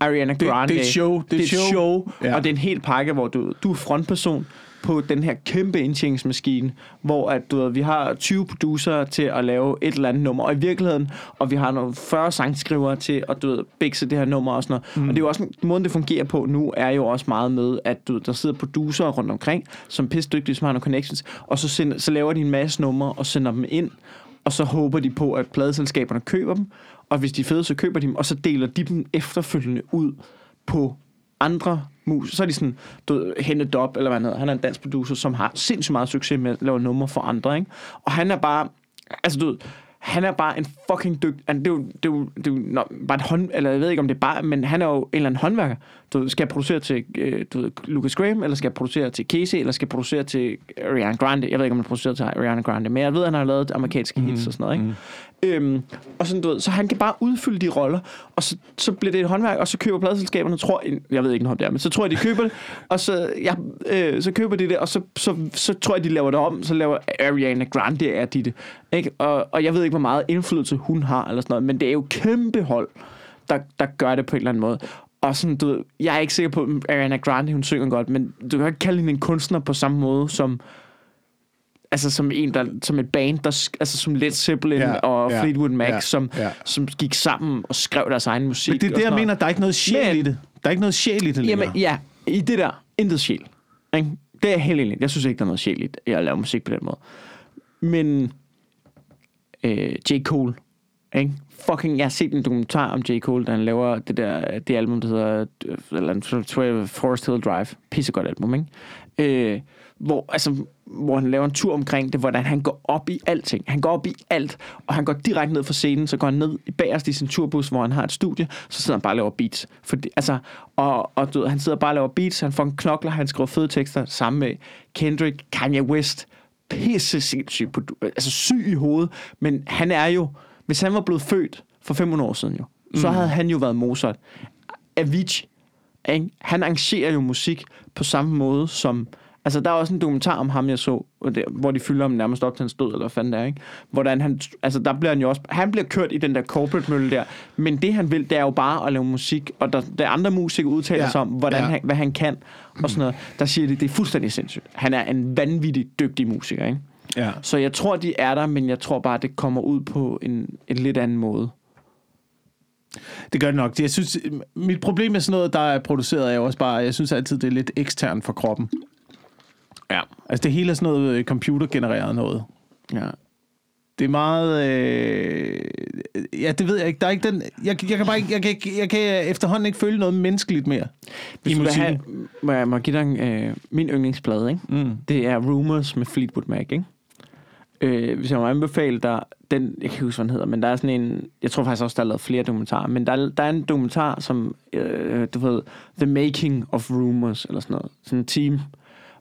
Ariana Grande. det er et show. Det er et show, Ja. og det er en hel pakke, hvor du, du er frontperson på den her kæmpe indtjeningsmaskine, hvor at, du ved, vi har 20 producer til at lave et eller andet nummer, og i virkeligheden, og vi har nogle 40 sangskrivere til at du ved, bikse det her nummer og sådan noget. Mm. Og det er jo også, måden det fungerer på nu, er jo også meget med, at du, ved, der sidder producer rundt omkring, som er dygtige, som har nogle connections, og så, sender, så laver de en masse numre og sender dem ind, og så håber de på, at pladeselskaberne køber dem, og hvis de er fede, så køber de dem, og så deler de dem efterfølgende ud på andre mus. Så er de sådan, du Henne Dob, eller hvad han hedder. Han er en dansk producer, som har sindssygt meget succes med at lave numre for andre, ikke? Og han er bare, altså du ved, han er bare en fucking dygtig... Det er jo, det er jo, det er jo nå, bare et hånd... Eller jeg ved ikke, om det er bare... Men han er jo en eller anden håndværker. Du ved, skal jeg producere til øh, du ved, Lucas Graham, eller skal jeg producere til Casey, eller skal jeg producere til Ariana Grande? Jeg ved ikke, om han producerer til Ariana Grande, men jeg ved, at han har lavet amerikanske hits og sådan noget, ikke? Øhm, og sådan, du ved, så han kan bare udfylde de roller, og så, så bliver det et håndværk, og så køber pladeselskaberne, tror jeg ved ikke, om det er, men så tror jeg, de køber det, og så, ja, øh, så køber de det, og så, så, så tror jeg, de laver det om, så laver Ariana Grande er de det. Ikke? Og, og jeg ved ikke, hvor meget indflydelse hun har, eller sådan noget, men det er jo kæmpe hold, der, der gør det på en eller anden måde. Og sådan, du ved, jeg er ikke sikker på, at Ariana Grande, hun synger godt, men du kan ikke kalde hende en kunstner på samme måde, som altså som en der, som et band der altså som Led Zeppelin Ja, og ja, Fleetwood Mac ja, som ja. som gik sammen og skrev deres egen musik. Men det er det, jeg mener, der er ikke noget sjæl Men- i det. Der er ikke noget sjæl i det længere. Jamen ja, i det der intet sjæl. Ikke? Det er helt enig. Jeg synes ikke der er noget sjæl i det, at lave musik på den måde. Men øh, J. Cole, ikke? Fucking, jeg har set en dokumentar om J. Cole, da han laver det der det album, der hedder øh, eller, Forest Hill Drive. Pissegodt album, ikke? Øh, hvor, altså, hvor han laver en tur omkring det, hvordan han går op i alting. Han går op i alt, og han går direkte ned fra scenen, så går han ned i bagerst i sin turbus, hvor han har et studie, så sidder han bare og laver beats. Fordi, altså, og, og du ved, han sidder bare og laver beats, han fucking knokler, han skriver fede tekster sammen med Kendrick, Kanye West, pisse sindssyg, på, altså syg i hovedet, men han er jo, hvis han var blevet født for 500 år siden jo, så havde han jo været Mozart. Avicii, ikke? han arrangerer jo musik på samme måde som, altså der er også en dokumentar om ham, jeg så, hvor de fylder ham nærmest op til hans død, eller hvad fanden det er, ikke? Hvordan han, altså der bliver han jo også, han bliver kørt i den der corporate mølle der, men det han vil, det er jo bare at lave musik, og der, der er andre musikere udtaler Ja, sig om, hvordan ja. han, hvad han kan, og sådan noget. Der siger de, det er fuldstændig sindssygt. Han er en vanvittig dygtig musiker, ikke? Ja. Så jeg tror, de er der, men jeg tror bare, det kommer ud på en, en lidt anden måde. Det gør det nok. Jeg synes, mit problem med sådan noget, der er produceret, er jo også bare, jeg synes altid, det er lidt ekstern for kroppen. Ja. Altså det hele er sådan noget øh, computergenereret noget. ja. Det er meget... Øh, ja, det ved jeg ikke. Der er ikke den... Jeg, jeg kan bare ikke... Jeg kan, ikke- jeg kan efterhånden ikke føle noget menneskeligt mere. Hvis I musikken. have, må jeg, må jeg give dig en, øh, min yndlingsplade, ikke? Mm. Det er Rumors med Fleetwood Mac, ikke? Øh, hvis jeg må anbefale dig, den, jeg kan ikke huske, hvad den hedder, men der er sådan en, jeg tror faktisk også, der er lavet flere dokumentarer, men der, er- der er en dokumentar, som, øh, du ved, The Making of Rumors, eller sådan noget, sådan en team,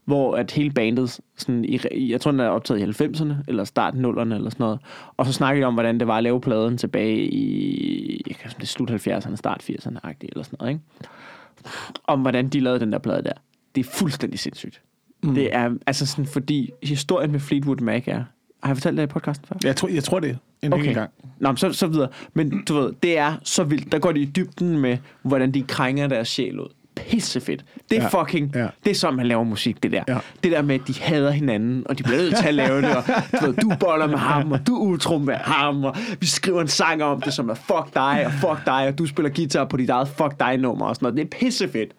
hvor at hele bandet, sådan i, jeg tror, den er optaget i 90'erne, eller start 0'erne, eller sådan noget, og så snakker de om, hvordan det var at lave pladen tilbage i, jeg kan, det er slut 70'erne, start 80'erne-agtigt, eller sådan noget, ikke? Om hvordan de lavede den der plade der. Det er fuldstændig sindssygt. Mm. Det er altså sådan, fordi historien med Fleetwood Mac er, Har jeg fortalt det i podcasten før? Jeg tror, jeg tror det en okay. gang. Nå, men så, så videre. Men du ved, det er så vildt. Der går de i dybden med, hvordan de krænger deres sjæl ud. Pissefedt. Det er Ja, fucking... ja. Det er sådan, man laver musik, det der. Ja. Det der med, at de hader hinanden, og de bliver nødt til at lave det. Og, du, ved, du boller med ham, og du utro med ham, og vi skriver en sang om det, som er fuck dig, og fuck dig, og du spiller guitar på dit eget fuck dig-nummer og sådan noget. Det er pissefedt.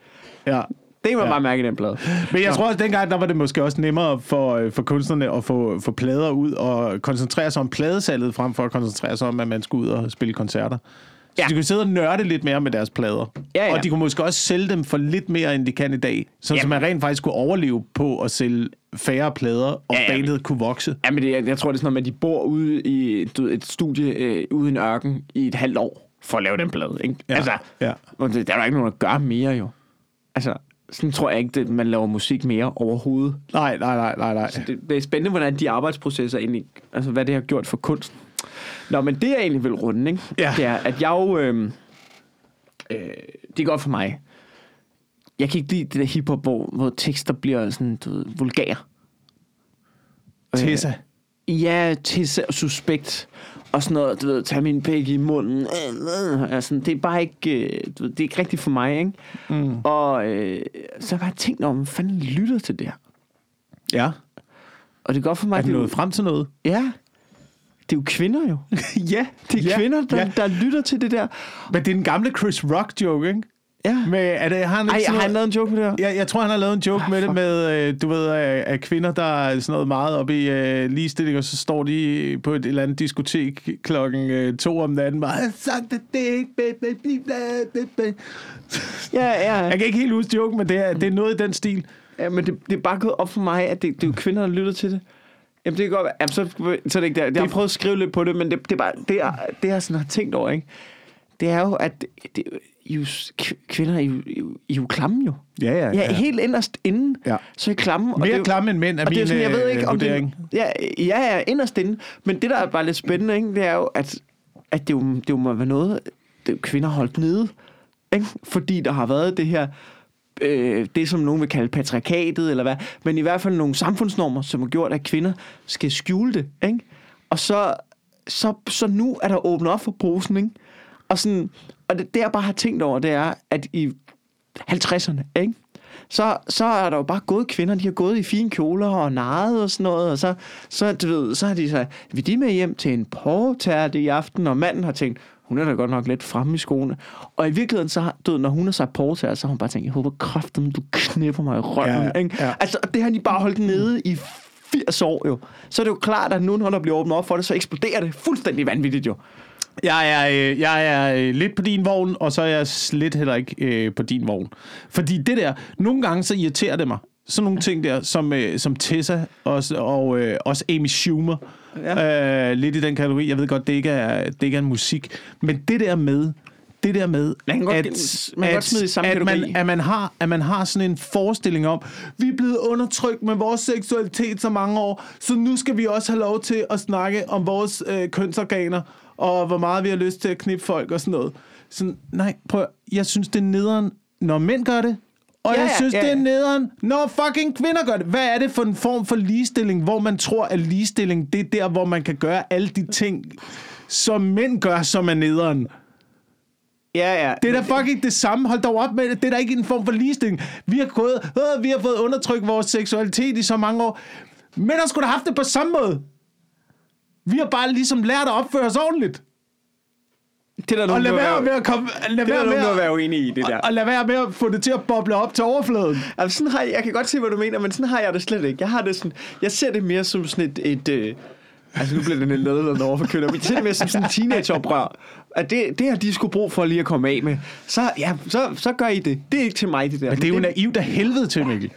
Ja. Det kan man Ja. bare mærke i den plade. Men jeg tror også, at dengang, der var det måske også nemmere for, øh, for kunstnerne at få, få plader ud og koncentrere sig om pladesalget, frem for at koncentrere sig om, at man skulle ud og spille koncerter. Så Ja. de kunne sidde og nørde lidt mere med deres plader. Ja, ja. Og de kunne måske også sælge dem for lidt mere, end de kan i dag. Så, så Jamen. man rent faktisk kunne overleve på at sælge færre plader, og Ja, ja. bandet kunne vokse. Ja, men det, jeg, jeg tror, det er sådan noget med, at de bor ude i ved, et studie øh, ude i en ørken i et halvt år for at lave den plade. Ikke? Ja, Altså, ja. det, der er der ikke nogen, der gør mere jo. Altså, sådan tror jeg ikke, at man laver musik mere overhovedet. Nej, nej, nej, nej, nej. Det, det er spændende, hvordan de arbejdsprocesser egentlig, altså hvad det har gjort for kunsten. Nå, men det jeg egentlig vil runde, ikke? Ja. det er, at jeg jo, øh, øh, det er godt for mig. Jeg kan ikke lide det der hiphop, hvor, hvor tekster bliver sådan, du ved, vulgære. Tessa. Ja, til suspekt og sådan noget, du ved, tage min pæk i munden. Øh, øh, Altså, det er bare ikke, øh, du ved, det er ikke rigtigt for mig, ikke? Mm. Og øh, så har jeg bare tænkt hvem fanden lytter til det her? Ja. Og det er godt for mig, Er det er nået frem til noget? ja, det er jo kvinder jo. ja. Det er ja. kvinder, der, Ja. der lytter til det der. Men det er den gamle Chris Rock joke, ikke? Ja. Med, er det, har han Ej, har han lavet en joke på det her? Ja, jeg tror, han har lavet en joke Ah, med det med, øh, du ved, af, af kvinder, der er sådan noget meget oppe i øh, ligestilling, og så står de på et eller andet diskotek klokken øh, to om natten, "Jeg har sagt det, det ikke, baby, baby, baby, baby." Ja, ja. Jeg kan ikke helt huske joke, men det er, det er noget i den stil. ja men det, det er bare gået op for mig, at det, det er jo kvinder, der lytter til det. Jamen, det kan godt være. Jamen, så, så er det ikke der. Jeg har Det- prøvet at skrive lidt på det, men det, det er bare, det, er, det jeg sådan har tænkt over, ikke? Det er jo, at det, I jo, kvinder er jo, I I er jo klamme jo. Ja, ja, Ja, helt inderst inden, Ja. så er I klamme. og det er Mere jo- klamme end mænd er og det er min sådan, jeg ved ikke, øh, om vurdering. det, ja, ja, ja, inderst inde. Men det, der er bare lidt spændende, ikke, det er jo, at, at det, jo, det jo må være noget, det er kvinder holdt nede. Ikke? Fordi der har været det her, øh, det som nogen vil kalde patriarkatet, eller hvad, men i hvert fald nogle samfundsnormer, som har gjort, at kvinder skal skjule det. Ikke? Og så, så, så nu er der åbnet op for posen, ikke? Og, sådan, og det, det, jeg bare har tænkt over, det er, at i 50'erne, ikke? Så, så er der jo bare gået kvinder, de har gået i fine kjoler og narret og sådan noget, og så, så, du ved, så har de sagt, vil de med hjem til en portærte i aften, og manden har tænkt, hun er da godt nok lidt fremme i skoene. Og i virkeligheden, så du når hun har sagt portærte, så har hun bare tænkt, jeg håber kraften, du knipper mig i røven. Ja, ikke? ja. Altså, og det har de bare holdt nede i 80 år jo. Så er det jo klart, at nu, når der bliver åbnet op for det, så eksploderer det fuldstændig vanvittigt jo. Jeg er, øh, jeg er øh, lidt på din vogn, og så er jeg slet heller ikke øh, på din vogn. Fordi det der, nogle gange så irriterer det mig. Sådan nogle ting der, som, øh, som Tessa også, og øh, også Amy Schumer. Ja. Øh, lidt i den kategori. Jeg ved godt, det ikke er, det ikke er en musik. Men det der med, det der med, Man kan godt- at, man kan godt i samme at, kategori. man, at, man har, at man har sådan en forestilling om, vi er blevet undertrykt med vores seksualitet så mange år, så nu skal vi også have lov til at snakke om vores øh, kønsorganer, og hvor meget vi har lyst til at knippe folk og sådan noget. Sådan, nej, prøv, at- jeg synes, det er nederen, når mænd gør det, og Ja, jeg ja, synes, ja, det er ja. nederen, når fucking kvinder gør det. Hvad er det for en form for ligestilling, hvor man tror, at ligestilling, det er der, hvor man kan gøre alle de ting, som mænd gør, som er nederen. Ja, ja. Det er da fucking det samme. Hold dog op med det. Det er da ikke en form for ligestilling. Vi har, gået, øh, vi har fået undertrykt vores seksualitet i så mange år. Men der skulle da haft det på samme måde. Vi har bare ligesom lært at opføre os ordentligt. Det er der Og lad være med at komme... Lad det der være med at, være uenige i, det der. og lad være med at få det til at boble op til overfladen. Altså, sådan har jeg, jeg kan godt se, hvad du mener, men sådan har jeg det slet ikke. Jeg har det sådan, jeg ser det mere som sådan et, et øh, altså nu bliver det lidt nedladende over for kvinder, men jeg ser det mere som sådan en teenageoprør. At det, det har de skulle brug for lige at komme af med. Så, ja, så, så gør I det. Det er ikke til mig, det der. Men det er jo naivt af helvede til, Mikkel.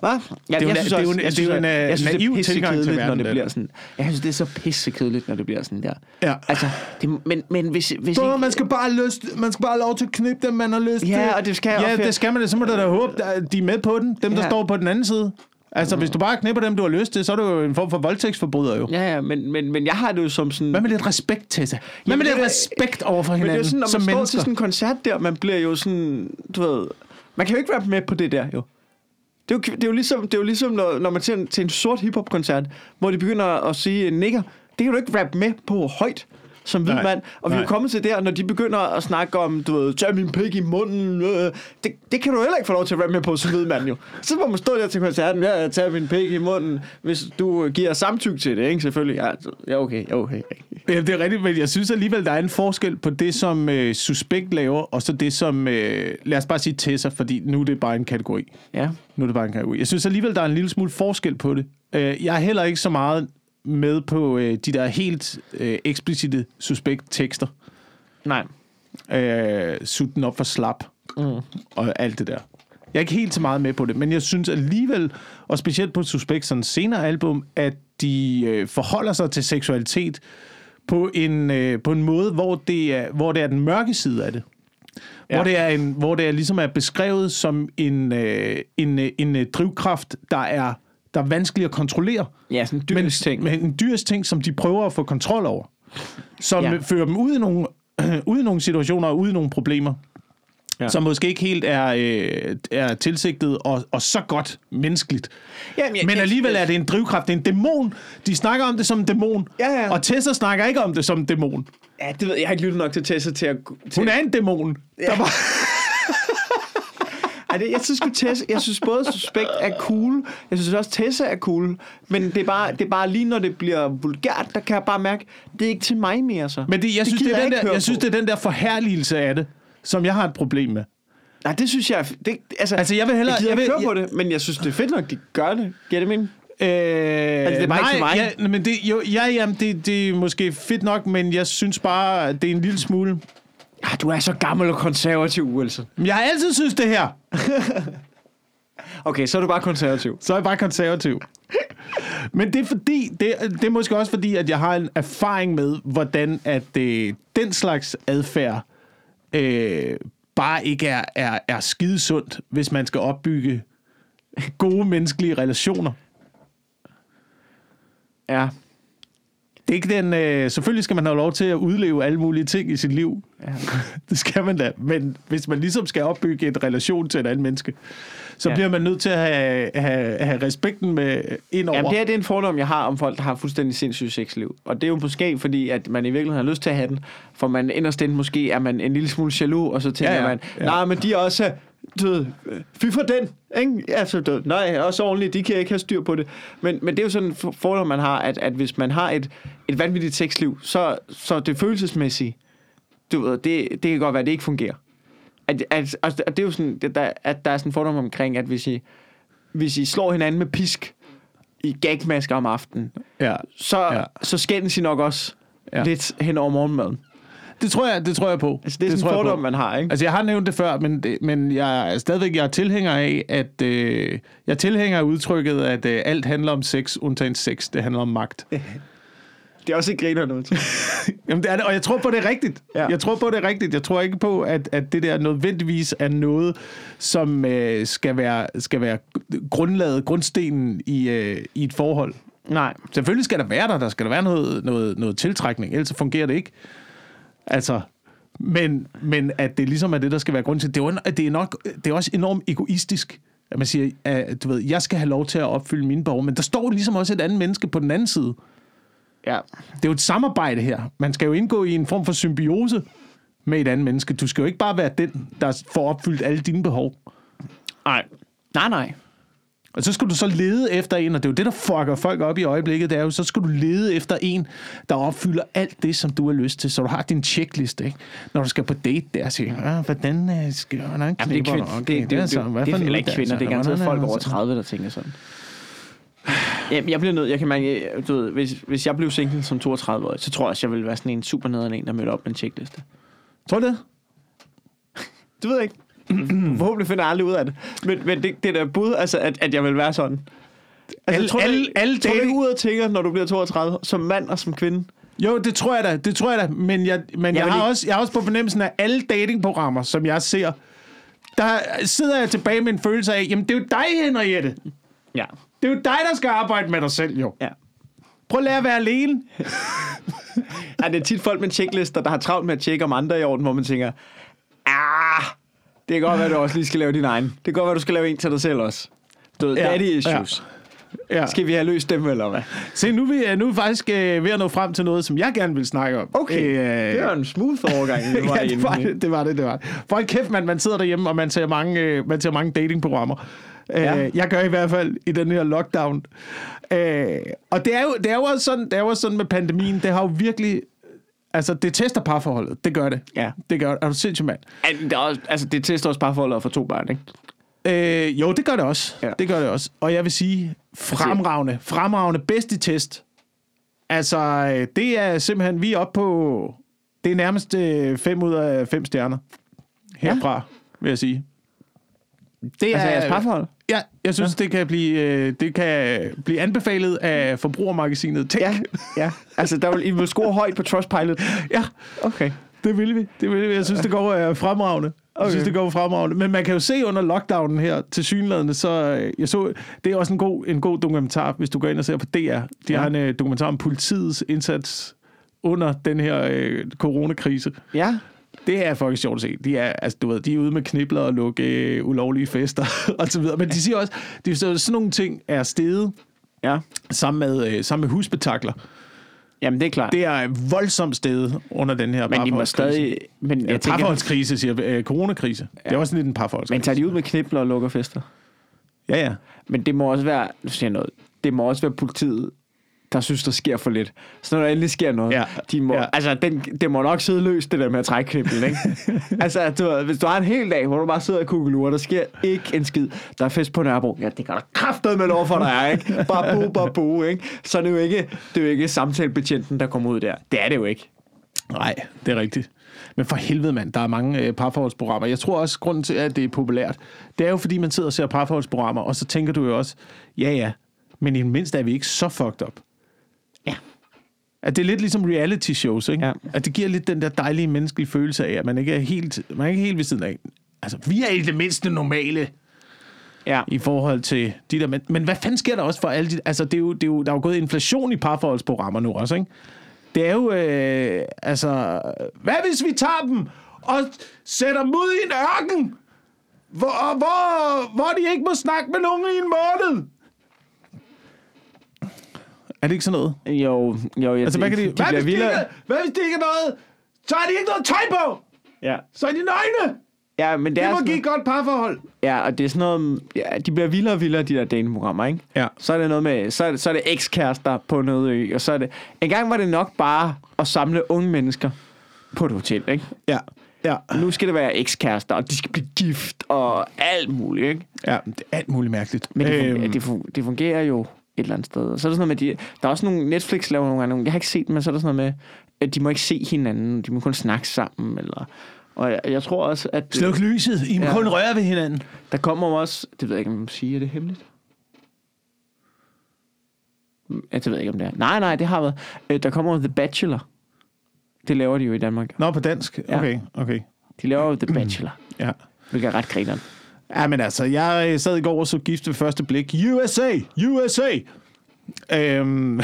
Hvad? Ja, Det er jeg synes det er jo også- en- jeg synes, en, jeg øh, synes, det er til pissekedeligt, når det bliver sådan. Jeg synes, det er så pissekedeligt, når det bliver sådan der. Ja. Altså, det, men, men hvis, hvis Så ikke, man skal bare lyst, man skal bare lov til at knippe dem, man har lyst Ja, til. og det skal- Ja, og- det skal man. Så må du da håbe, at de er med på den. Dem, der Ja. står på den anden side. Altså, hvis du bare knipper dem, du har lyst til, så er du jo en form for voldtægtsforbryder jo. Ja, ja, men, men, men jeg har det jo som sådan... Hvad med lidt respekt, Tessa? Hvad med lidt respekt over for Men det er hinanden jo sådan, når som man står mennesker? til sådan en koncert der, man bliver jo sådan, du ved, man kan jo ikke være med på det der, jo. Det er, jo, det er jo ligesom, det er jo ligesom når, når man ser en, til en sort hiphop-koncert, hvor de begynder at sige nigger. Det kan du ikke rappe med på højt som hvid mand. Og vi er kommet til der, når de begynder at snakke om, du ved, tag min pik i munden. Øh, det, det kan du heller ikke få lov til at rappe med på som hvid mand, jo. Så må man stå der til koncerten, ja, tag min pik i munden, hvis du giver samtykke til det, ikke? Selvfølgelig. Ja, ja okay, ja, okay. Ja, det er rigtigt, men jeg synes alligevel, der er en forskel på det, som øh, Suspekt laver, og så det, som, øh, lad os bare sige Tessa, fordi nu er det bare en kategori. Ja. Nu er det bare en kategori. Jeg synes alligevel, der er en lille smule forskel på det. Øh, jeg er heller ikke så meget med på øh, de der helt øh, eksplicite Suspekt-tekster. Nej. Øh, Sut den op for slap, mm. og alt det der. Jeg er ikke helt så meget med på det, men jeg synes alligevel, og specielt på Suspekt, sådan senere album, at de øh, forholder sig til seksualitet på en, øh, på en måde, hvor det, er, hvor det er den mørke side af det. Ja. Hvor, det er en, hvor det er ligesom er beskrevet som en, øh, en, øh, en øh, drivkraft, der er, der er vanskelig at kontrollere. Ja, sådan en dyrisk ting. Men en dyrisk ting, som de prøver at få kontrol over. Som Ja. fører dem ud i nogle, ud i nogle situationer og ud i nogle problemer. Ja. Som måske ikke helt er, øh, er tilsigtet og, og så godt menneskeligt. Jamen, jeg- Men jeg- alligevel er det en drivkraft, det er en dæmon. De snakker om det som en dæmon. Ja, ja. Og Tessa snakker ikke om det som en dæmon. Ja, det ved jeg. Jeg har ikke lyttet nok til Tessa til at... Til, Hun er en dæmon. Ja. Der bare, Ej, det, jeg synes sgu Tessa, jeg synes både Suspekt er cool, jeg synes også Tessa er cool, men det er, bare, det er bare lige når det bliver vulgært, der kan jeg bare mærke, det er ikke til mig mere så. men det, jeg, synes, det er den der, jeg synes, på. det er den der forherligelse af det, som jeg har et problem med. Nej, det synes jeg, det, altså, Altså, jeg vil hellere- jeg jeg vil- ikke høre på det, men jeg synes, det er fedt nok, de gør det. Giver det mening? Øh, Altså, det er bare ikke til mig. Ja, men det, jo, ja, jamen, det, det er måske fedt nok, men jeg synes bare, det er en lille smule... Ah, du er så gammel og konservativ, Wilson. Men Jeg har altid synes det her. Okay, så er du bare konservativ. Så er jeg bare konservativ. Men det er fordi, det, det er måske også fordi, at jeg har en erfaring med, hvordan at øh, den slags adfærd øh, bare ikke er, er, er skidesundt, hvis man skal opbygge gode menneskelige relationer. Ja. Det er ikke den, øh, selvfølgelig skal man have lov til at udleve alle mulige ting i sit liv. ja. Det skal man da. Men hvis man ligesom skal opbygge en relation til et andet menneske, så Ja. bliver man nødt til at have, have, have respekten med ind over. Jamen, det, her, det er en fordom, jeg har om folk, der har fuldstændig sindssygt sexliv. Og det er jo måske fordi, at man i virkeligheden har lyst til at have den. For man inderst inde måske er man en lille smule jaloux, og så tænker Ja, ja, man, nej, men de er også, du ved, fy for den, ikke? Altså, du nej, også ordentligt, de kan ikke have styr på det. Men, men det er jo sådan en for- fordom, man har, at, at hvis man har et, et vanvittigt sexliv, så, så det følelsesmæssige, du ved, det, det kan godt være, at det ikke fungerer. At, at, altså, at det er jo sådan, det, der, at der er sådan en fordom omkring, at hvis I, hvis I slår hinanden med pisk i gagmasker om aftenen, Ja. så, Ja. så skændes I nok også ja. lidt hen over morgenmaden. Det tror jeg, det tror jeg på. Altså, det er sådan en fordom, man har, ikke? Altså, jeg har nævnt det før, men, det, men jeg er stadigvæk jeg er tilhænger af, at øh, jeg er tilhænger af udtrykket, at øh, alt handler om sex, undtagen sex. Det handler om magt. Det er også ikke griner noget. Jamen, det er det, og jeg tror på, det er rigtigt. Ja. Jeg tror på, det er rigtigt. Jeg tror ikke på, at, at det der nødvendigvis er noget, som øh, skal, være, skal være grundlaget, grundstenen i, øh, i et forhold. Nej. Selvfølgelig skal der være der. Der skal der være noget, noget, noget tiltrækning, ellers fungerer det ikke. Altså, men, men at det ligesom er det, der skal være grund til. Det er, jo, det er, nok, det er også enormt egoistisk, at man siger, at du ved, jeg skal have lov til at opfylde mine behov, men der står ligesom også et andet menneske på den anden side. Ja. Det er jo et samarbejde her. Man skal jo indgå i en form for symbiose med et andet menneske. Du skal jo ikke bare være den, der får opfyldt alle dine behov. Nej. Nej, nej. Og så skal du så lede efter en, og det er jo det, der fucker folk op i øjeblikket, det er jo, så skal du lede efter en, der opfylder alt det, som du har lyst til. Så du har din checkliste, ikke? Når du skal på date der, så siger ah, hvordan øh, skal hvordan Jamen, det er, knipper kvind, du? det, det, det, det, så- det, det, det er ikke kvinder, det er Hvordan folk er over det? 30, der tænker sådan. Jamen, jeg bliver nødt, jeg kan mærke, du ved, hvis, hvis jeg blev single som 32-årig, så tror jeg også, jeg ville være sådan en super nederen en, der mødte op med en checkliste. Tror du det? Det ved jeg ikke. Forhåbentlig finder jeg aldrig ud af det. Men, men det, det der bud, altså, at, at jeg vil være sådan. Altså, Alle- tror, alle- alle, alle tror du ikke ud og tænker, når du bliver 32, som mand og som kvinde? Jo, det tror jeg da, det tror jeg da. Men jeg, men jeg, vil har ikke- også, jeg har også på fornemmelsen af alle datingprogrammer, som jeg ser, der sidder jeg tilbage med en følelse af, jamen det er jo dig, Henriette. Ja. Det er jo dig, der skal arbejde med dig selv, jo. Ja. Prøv at lære at være alene. Ja, det er tit folk med checklister, der har travlt med at tjekke om andre i orden, hvor man tænker, ah, det kan godt være, at du også lige skal lave din egen. Det kan godt være, at du skal lave en til dig selv også. Du, Ja, daddy issues. Ja. Skal vi have løst dem, eller hvad? Se, nu er vi, nu er vi faktisk øh, ved at nå frem til noget, som jeg gerne vil snakke om. Okay, Øh, det var en smooth overgang, vi var ja, det var det, det var det, det var det. For en kæft, man, man sidder derhjemme, og man ser mange, øh, man ser mange datingprogrammer. Ja. Øh, jeg gør i hvert fald i den her lockdown. Øh, og det er, jo, det, er jo også sådan, det er jo også sådan med pandemien, det har jo virkelig... Altså, det tester parforholdet. Det gør det. Ja. Det gør det. Er du sindssygt, mand? Altså, det, er tester også parforholdet for to børn, ikke? Øh, jo, det gør det også. Ja. Det gør det også. Og jeg vil sige, fremragende, fremragende, bedst i test. Altså, øh, det er simpelthen, vi er oppe på, det er nærmest 5 ud af 5 stjerner. Herfra, vil jeg sige. Det Altså, jeres parforhold? Ja, jeg synes, ja. det, kan blive, øh, det kan blive anbefalet af forbrugermagasinet Tech. Ja, ja. Altså, der vil, I vil score højt på Trustpilot. ja. Okay. Det vil vi. Det vil vi. Jeg synes, det går øh, fremragende. Jeg synes, Okay. det går fremragende. Men man kan jo se under lockdownen her, til synlædende, så, øh, jeg så, det er også en god, en god dokumentar, hvis du går ind og ser på DR. De Ja. har en øh, dokumentar om politiets indsats under den her øh, coronakrise. Ja. Det er faktisk sjovt at se. De er, altså, du ved, de er ude med knibler og lukke øh, ulovlige fester og så videre. Men de siger også, de siger, sådan nogle ting er steget Ja. sammen med, øh, sammen med husbetakler. Jamen, det er klart. Det er voldsomt steget under den her men de må stadig... Men jeg Ja, tænker, parforholdskrise, siger. Øh, coronakrise. Ja. Det er også lidt en parforholdskrise. men tager de ud med knibler og lukker fester? Ja, ja. Men det må også være... Nu siger jeg noget. Det må også være politiet, der synes, der sker for lidt. Så når der endelig sker noget, Ja. de må, Ja. altså, den, det må nok sidde løst, det der med at trække kniblen, ikke? altså, du, hvis du har en hel dag, hvor du bare sidder og kugler, der sker ikke en skid. Der er fest på Nørrebro. Ja, det kan der kraftet med lov for dig, ikke? Bare bo, bare bo, ikke? Så er det jo ikke, det er jo ikke samtalebetjenten, der kommer ud der. Det er det jo ikke. Nej, det er rigtigt. Men for helvede, mand, der er mange øh, parforholdsprogrammer. Jeg tror også, grunden til, at det er populært, det er jo, fordi man sidder og ser parforholdsprogrammer, og så tænker du jo også, ja, ja, men i det mindste er vi ikke så fucked up. Ja. At det er lidt ligesom reality shows, ikke? Ja. At det giver lidt den der dejlige menneskelige følelse af, at man ikke er helt, man er ikke helt ved siden af. Altså, vi er i det mindste normale Ja. i forhold til de der... Men, men hvad fanden sker der også for alle de... Altså, det er jo, det er jo, der er jo gået inflation i parforholdsprogrammer nu også, ikke? Det er jo... Øh, altså... Hvad hvis vi tager dem og sætter dem ud i en ørken, hvor, hvor, hvor de ikke må snakke med nogen i en måned? Er det ikke sådan noget? Jo, jo, jeg Altså, hvad kan de... de hvad, hvis de ikke, hvad hvis de ikke er noget... Så har de ikke noget tøj på! Ja. Så er de nøgne! Ja, men det, Det er må sådan, give et godt parforhold. Ja, og det er sådan noget... Ja, de bliver vildere og vildere, de der datingprogrammer, ikke? Ja. Så er det noget med... Så er det, så er det ekskærester på noget ø, og så er det... En gang var det nok bare at samle unge mennesker på et hotel, ikke? Ja. Ja. Nu skal det være ekskærester, og de skal blive gift, og alt muligt, ikke? Ja, det er alt muligt mærkeligt. Men det, Øhm, fungerer, det, fun- det fungerer jo et eller andet sted. Og så er der sådan noget med, de, der er også nogle, Netflix laver nogle gange, jeg har ikke set dem, men så er der sådan noget med, at de må ikke se hinanden, de må kun snakke sammen, eller... Og jeg, jeg tror også, at Sluk lyset. I må Ja. ja. kun røre ved hinanden. der kommer også... Det ved jeg ikke, om man siger, er det hemmeligt? Ja, det ved jeg ikke, om det er. Nej, nej, det har været. Øh, Der kommer The Bachelor. Det laver de jo i Danmark. Nå, på dansk. Ja. Okay, okay. De laver jo The Bachelor, Ja. hvilket er ret grineren. Ja, men altså, jeg øh, sad i går og så gift ved første blik. USA! USA! Øhm,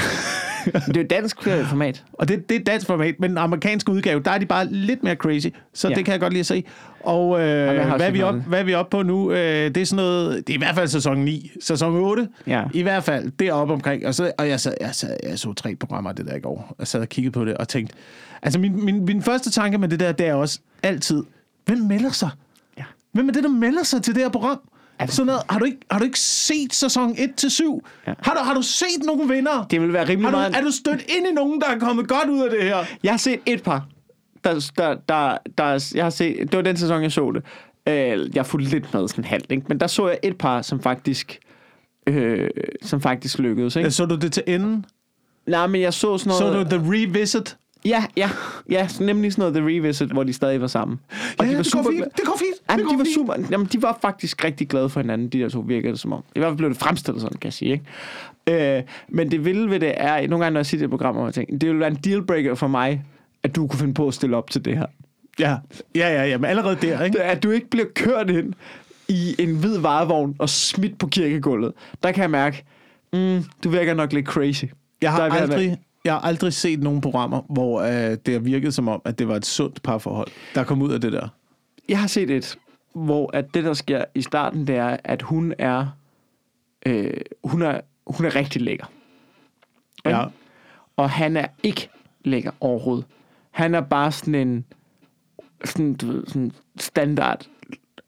det er jo dansk øh, format. og det, det er dansk format, men den amerikanske udgave, der er de bare lidt mere crazy. Så Ja. det kan jeg godt lide at se. Og øh, har hvad, er vi op, hvad er vi oppe på nu? Øh, det er sådan noget, det er i hvert fald sæson 9. Sæson 8. Ja. I hvert fald, det er op omkring. Og, så, og jeg, sad, jeg, sad, jeg så tre programmer det der i går. Jeg sad og kiggede på det og tænkte... Altså, min, min, min første tanke med det der, det er også altid, hvem melder sig? Hvem er det, der melder sig til det her program? Sådan noget, har, du ikke, har du ikke set sæson 1-7? Ja. Har, du, har du set nogle vinder? Det vil være rimelig har du, meget... er du stødt ind i nogen, der er kommet godt ud af det her? Jeg har set et par. Der, der, der, der, jeg har set, det var den sæson, jeg så det. Øh, jeg fulgte lidt med sådan halvt, ikke? men der så jeg et par, som faktisk, øh, som faktisk lykkedes. Ikke? Så du det til enden? Nej, men jeg så sådan Så noget... du The Revisit? Ja, ja, ja, så nemlig sådan noget The Revisit, hvor de stadig var sammen. Og Ja, de var det går super fint. glade- Det går fint. Ja, det går de var fint. super, jamen, de var faktisk rigtig glade for hinanden, de der to virkede det som om. I hvert fald blev det fremstillet sådan, kan jeg sige. Ikke? Øh, men det vilde ved det er, nogle gange når jeg siger det i programmer, jeg tænker, det vil være en dealbreaker for mig, at du kunne finde på at stille op til det her. Ja, ja, ja, ja men allerede der, ikke? At du ikke bliver kørt ind i en hvid varevogn og smidt på kirkegulvet. Der kan jeg mærke, mm, du virker nok lidt crazy. Jeg har, aldrig, jeg har aldrig set nogen programmer, hvor øh, det har virket som om, at det var et sundt parforhold, der kom ud af det der. Jeg har set et, hvor at det, der sker i starten, det er, at hun er øh, hun, er, hun er rigtig lækker. Ja. Og han er ikke lækker overhovedet. Han er bare sådan en sådan, du ved, sådan standard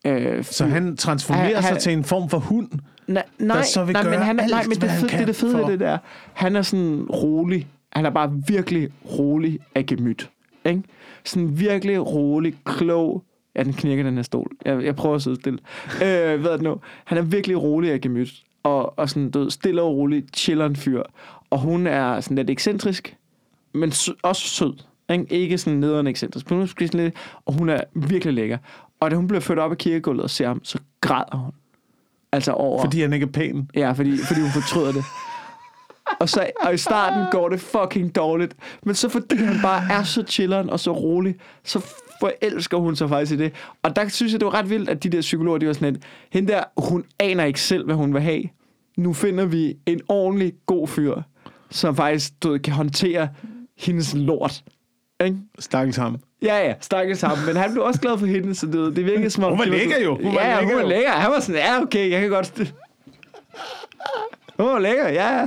øh, Så han transformerer Han- sig han- til en form for hund. Nej, nej, så vil nej, men han er, nej, alt, men det, han det det fede for- det der. Han er sådan rolig. Han er bare virkelig rolig af gemyt. Ikke? Sådan virkelig rolig, klog. Ja, den knirker, den her stol. Jeg, jeg prøver at sidde stille. øh, ved du nu? Han er virkelig rolig af gemyt. Og, og sådan, du stille og rolig, chiller en fyr. Og hun er sådan lidt ekscentrisk, men sø- også sød. Ikke, ikke sådan nederen ekscentrisk. Men hun er sådan lidt, og hun er virkelig lækker. Og da hun bliver ført op af kirkegulvet og ser ham, så græder hun. Altså over... Fordi han ikke er pæn. Ja, fordi, fordi hun fortryder det. Og, så, og i starten går det fucking dårligt. Men så fordi han bare er så chilleren og så rolig, så forelsker hun sig faktisk i det. Og der synes jeg, det var ret vildt, at de der psykologer, de var sådan lidt, hende der, hun aner ikke selv, hvad hun vil have. Nu finder vi en ordentlig god fyr, som faktisk du kan håndtere hendes lort. Ikke? Stakkels ham. Ja, ja, stakkels sammen. Men han blev også glad for hende, så det, det virkede som om... Hun var det lækker jo. Hun var ja, lækker hun var jo. lækker. Han var sådan, ja, okay, jeg kan godt... Hun var lækker, ja.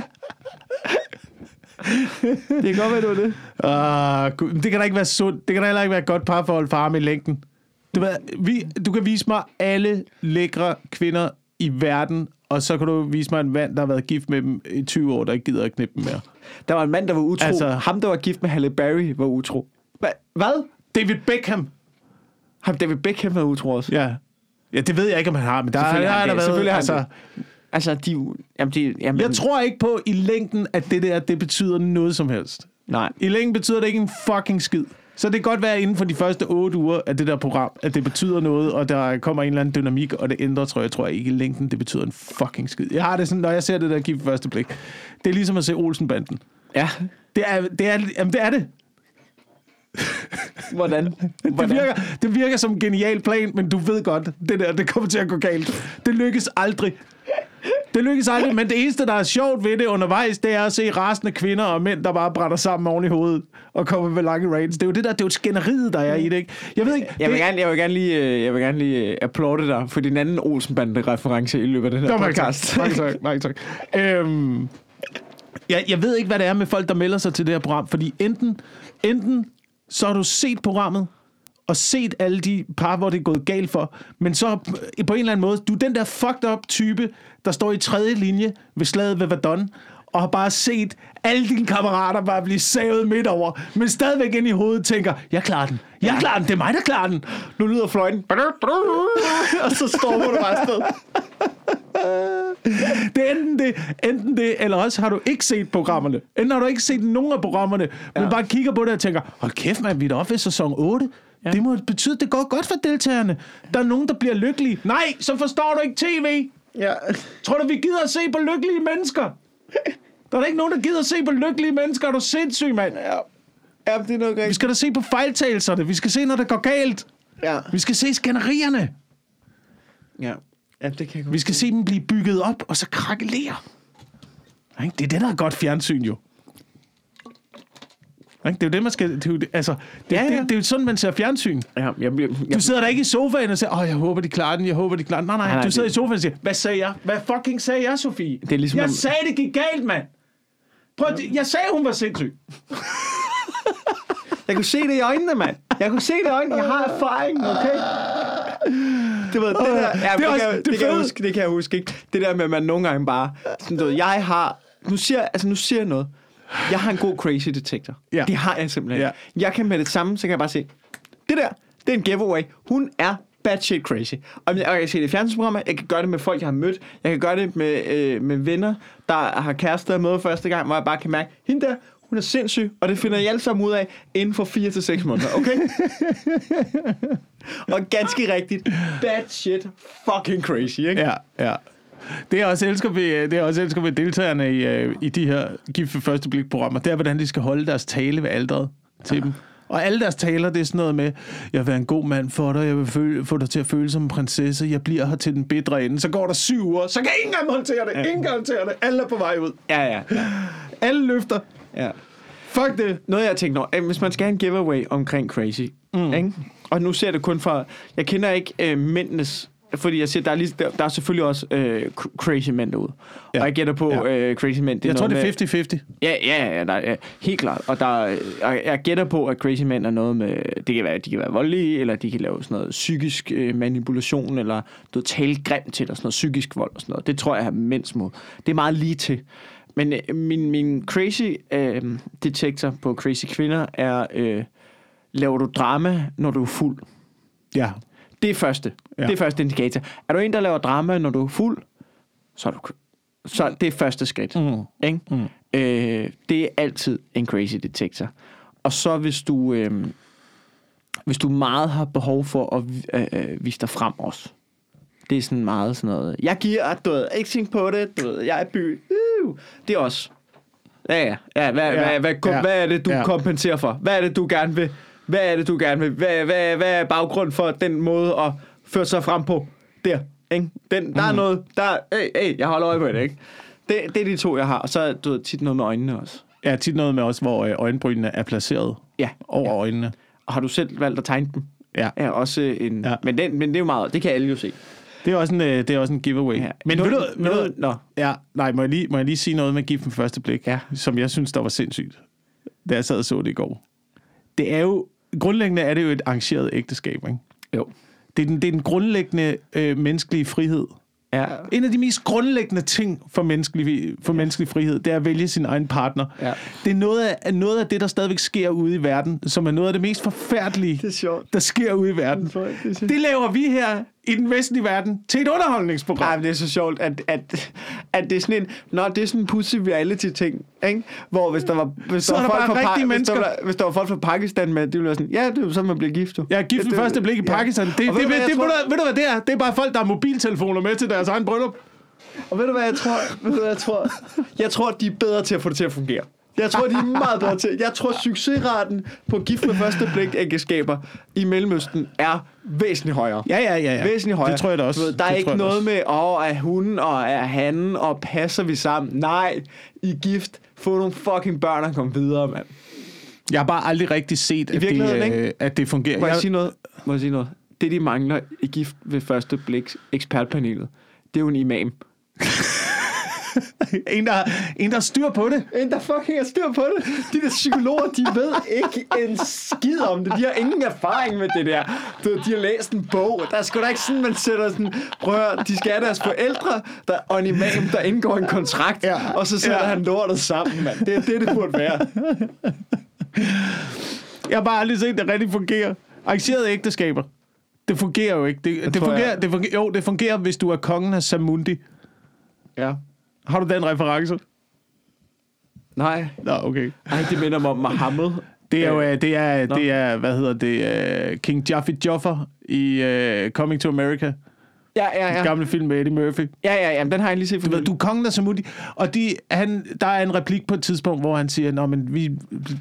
det kan godt være, det var det. Uh, det kan da ikke være sundt. Det kan da heller ikke være et godt parforhold for ham i længden. Du, ved, vi, du kan vise mig alle lækre kvinder i verden, og så kan du vise mig en mand, der har været gift med dem i 20 år, der ikke gider at knippe dem mere. Der var en mand, der var utro. Altså- ham, der var gift med Halle Berry, var utro. Hva? Hvad? David Beckham. Ham David Beckham var utro også. Ja. Ja, det ved jeg ikke, om han har, men der, der har har han der det. været... Selvfølgelig har han altså, de... Jamen, de jamen, jeg tror ikke på i længden, at det der, det betyder noget som helst. Nej. I længden betyder det ikke en fucking skid. Så det kan godt være inden for de første otte uger af det der program, at det betyder noget, og der kommer en eller anden dynamik, og det ændrer, tror jeg, tror jeg ikke i længden, det betyder en fucking skid. Jeg har det sådan, når jeg ser det der gift første blik. Det er ligesom at se Olsenbanden. Ja. Det er det. Er, jamen, det, er det. Hvordan? Det virker, det virker som en genial plan, men du ved godt, det der, det kommer til at gå galt. Det lykkes aldrig. Det lykkes aldrig, men det eneste, der er sjovt ved det undervejs, det er at se rasende kvinder og mænd, der bare brænder sammen oven i hovedet og kommer med lange rains. Det er jo det der, det er jo skænderiet, der er i det, ikke? Jeg ved ikke, Jeg vil, det, gerne, jeg vil gerne lige, øh, jeg vil gerne lige øh, applaude dig for din anden Olsenbande-reference i løbet af den her tak. podcast. Mange tak. Mange tak. Øhm, jeg, jeg ved ikke, hvad det er med folk, der melder sig til det her program, fordi enten, enten så har du set programmet, og set alle de par, hvor det er gået galt for, men så på en eller anden måde, du er den der fucked up type, der står i tredje linje ved slaget ved Verdun, og har bare set alle dine kammerater bare blive savet midt over, men stadigvæk ind i hovedet tænker, jeg klarer den, jeg klarer den, det er mig, der klarer den. Nu lyder fløjten. og så stormer du bare afsted. Det er enten det, enten det, eller også har du ikke set programmerne. Enten har du ikke set nogen af programmerne, men Ja. bare kigger på det og tænker, hold kæft mand, vi er oppe ved sæson 8. Ja. Det må betyde, at det går godt for deltagerne. Der er nogen, der bliver lykkelige. Nej, så forstår du ikke tv. Ja. Tror du, vi gider at se på lykkelige mennesker? Der er da ikke nogen, der gider at se på lykkelige mennesker. Er du sindssyg, mand? ja. Ja, det er noget Vi rigtigt. skal da se på fejltagelserne. Vi skal se, når det går galt. Ja. Vi skal se skænderierne. Ja. Ja, det kan jeg Vi skal se dem blive bygget op, og så krakkelere. Ikke? Det er det, der er godt fjernsyn, jo. Ikke? Det er jo det, man skal... Det er jo, altså, det, Ja, ja, ja. ja. Det, det er jo sådan, man ser fjernsyn. Ja, jeg bliver... Du Jeg, sidder der ikke i sofaen og siger, åh, jeg håber, de klarer den, jeg håber, de klarer den. Nej, nej, Nej, du sidder det- i sofaen og siger, hvad sagde jeg? Hvad fucking sagde jeg, Sofie? Det er ligesom, jeg om- sagde, det gik galt, mand. Prøv, at- jeg sagde, hun var sindssyg. jeg kunne se det i øjnene, mand. Jeg kunne se det i øjnene. Jeg har erfaring, okay? Det var det der... Ja, det, det er det, også- kan, jeg- det det, kan jeg huske, det kan jeg huske, ikke? Det der med, at man nogle gange bare... Sådan, du ved, jeg har... Nu siger, altså, nu siger jeg noget. Jeg har en god crazy detektor. Ja. Det har jeg simpelthen. Ja. Jeg kan med det samme, så kan jeg bare se... Det der, det er en giveaway. Hun er bad shit crazy. Og jeg, kan se det i fjernsynsprogrammer, jeg kan gøre det med folk, jeg har mødt, jeg kan gøre det med, øh, med venner, der har kærester med første gang, hvor jeg bare kan mærke, hende der, hun er sindssyg, og det finder jeg alle sammen ud af inden for 4 til seks måneder, okay? og ganske rigtigt, bad shit fucking crazy, ikke? Ja, ja. Det jeg også elsker ved, det jeg også elsker ved deltagerne i, øh, i de her gift ved første blik programmer, det er, hvordan de skal holde deres tale ved alderet til dem. Og alle deres taler, det er sådan noget med, jeg vil være en god mand for dig, jeg vil føle, få dig til at føle som en prinsesse, jeg bliver her til den bedre ende. Så går der syv uger, så kan ingen engang håndtere det, ingen kan håndtere det, alle er på vej ud. Ja, ja, ja. Alle løfter. ja. Fuck det. Noget jeg har tænkt over, øh, hvis man skal have en giveaway omkring crazy, mm. ikke? og nu ser det kun fra, jeg kender ikke øh, mændenes fordi jeg siger, der er, lige, der, der er selvfølgelig også øh, cr- crazy mænd derude. Ja. Og jeg gætter på, Ja. øh, crazy mænd... Jeg tror, det er 50-50. Ja, ja, ja, der, er- ja, helt klart. Og der, er- og jeg gætter på, at crazy mænd er noget med... Det kan være, de kan være voldelige, eller de kan lave sådan noget psykisk øh, manipulation, eller du tale grimt til dig, sådan noget psykisk vold og sådan noget. Det tror jeg er mænds mod. Det er meget lige til. Men øh, min, min crazy øh, detektor på crazy kvinder er... Øh, laver du drama, når du er fuld? Ja. Det er første. Ja. Det er første indikator. Er du en, der laver drama, når du er fuld, så er du... Så det er første skridt. Mm. Ikke? Mm. Øh, det er altid en crazy detektor. Og så hvis du, øh, hvis du meget har behov for at øh, øh, vise dig frem også. Det er sådan meget sådan noget. Jeg giver, du ved, ikke tænk på det, du ved, jeg er i by. Uh, det er også. Ja, ja. ja, hvad, Ja, hvad, hvad, ja, ja, hvad er det, du ja. kompenserer for? Hvad er det, du gerne vil? Hvad er det, du gerne vil? Hvad, hvad, hvad er baggrund for den måde at føre sig frem på? Der, ikke? Den, der er Mhm. noget, der er, hey, hey, jeg holder øje på det, ikke? Det, det er de to, jeg har. Og så er du ved, tit noget med øjnene også. Ja, tit noget med også, hvor øh, øjenbrynene er placeret Ja. over ja. øjnene. Og har du selv valgt at tegne dem? Ja. Er også en... Ja. Men, den, men det er jo meget... Det kan alle jo se. Det er også en, øh, det er også en giveaway. Ja. Men Nu- ved du, noget, Nå. ja, nej, må jeg, lige, må jeg lige sige noget med gift med første blik, Ja. som jeg synes, der var sindssygt, da jeg sad og så det i går. Det er jo, grundlæggende er det jo et arrangeret ægteskab, ikke? Jo. Det er den, det er den grundlæggende øh, menneskelige frihed. Ja. En af de mest grundlæggende ting for menneskelig, for menneskelig frihed, det er at vælge sin egen partner. Ja. Det er noget af, noget af det, der stadigvæk sker ude i verden, som er noget af det mest forfærdelige, Det er sjovt. der sker ude i verden. Det laver vi her i den vestlige verden til et underholdningsprogram. Nej, men det er så sjovt, at, at, at det er sådan en... Nå, det er sådan en pussy reality-ting, ikke? Hvor hvis der var, hvis Så der er var folk fra, Pa- hvis der, var, hvis der var folk fra Pakistan med, det ville være sådan, ja, det er jo sådan, man bliver gift. Jeg er gift Det- ved første blik i ja. Pakistan. Det, det, Og ved det, du, hvad det, det, tror? ved, du, ved du, hvad det er? Det er bare folk, der har mobiltelefoner med til deres egen bryllup. Og ved du hvad jeg tror? Ved du hvad jeg tror? Jeg tror, de er bedre til at få det til at fungere. Jeg tror, de er meget bedre til. Jeg tror, succesraten på gift med første blik ægteskaber i Mellemøsten er væsentligt højere. Ja, ja, ja. ja. Væsentligt højere. Det tror jeg da også. Du ved, der er Det ikke noget med, åh, er hun og er han, og passer vi sammen. Nej, I gift. Få nogle fucking børn og kom videre, mand. Jeg har bare aldrig rigtig set, at det, øh, ikke? at det fungerer. Må jeg Jeg- sige noget? Må jeg sige noget? Det, de mangler i gift ved første blik ekspertpanelet, det er jo en imam. en, der, en, der styr på det. En, der fucking har styr på det. De der psykologer, de ved ikke en skid om det. De har ingen erfaring med det der. Du, de har læst en bog. Der er sgu da ikke sådan, man sætter sådan... Prøv at de skal have deres forældre, der, og en imam, der indgår en kontrakt. Ja. Og så sætter Ja. han lortet sammen, mand. Det er det, det burde være. Jeg har bare aldrig set det rigtig fungere. Arrangerede ægteskaber. Det fungerer jo ikke. Det, det, tror fungerer, jeg- det fungerer, jo, det fungerer, hvis du er kongen af Samundi. Ja. Har du den reference? Nej. Nå, okay. Ej, det minder mig om Mohammed. Det er jo, øh, det er, Nå. det er hvad hedder det, uh, King Jaffe Joffer i uh, Coming to America. Ja, ja, Ja. ja. Gamle film med Eddie Murphy. Ja, ja, ja. Den har jeg lige set. Du ved, du er kongen af Samundi. Og de, han, der er en replik på et tidspunkt, hvor han siger, Nå, men vi,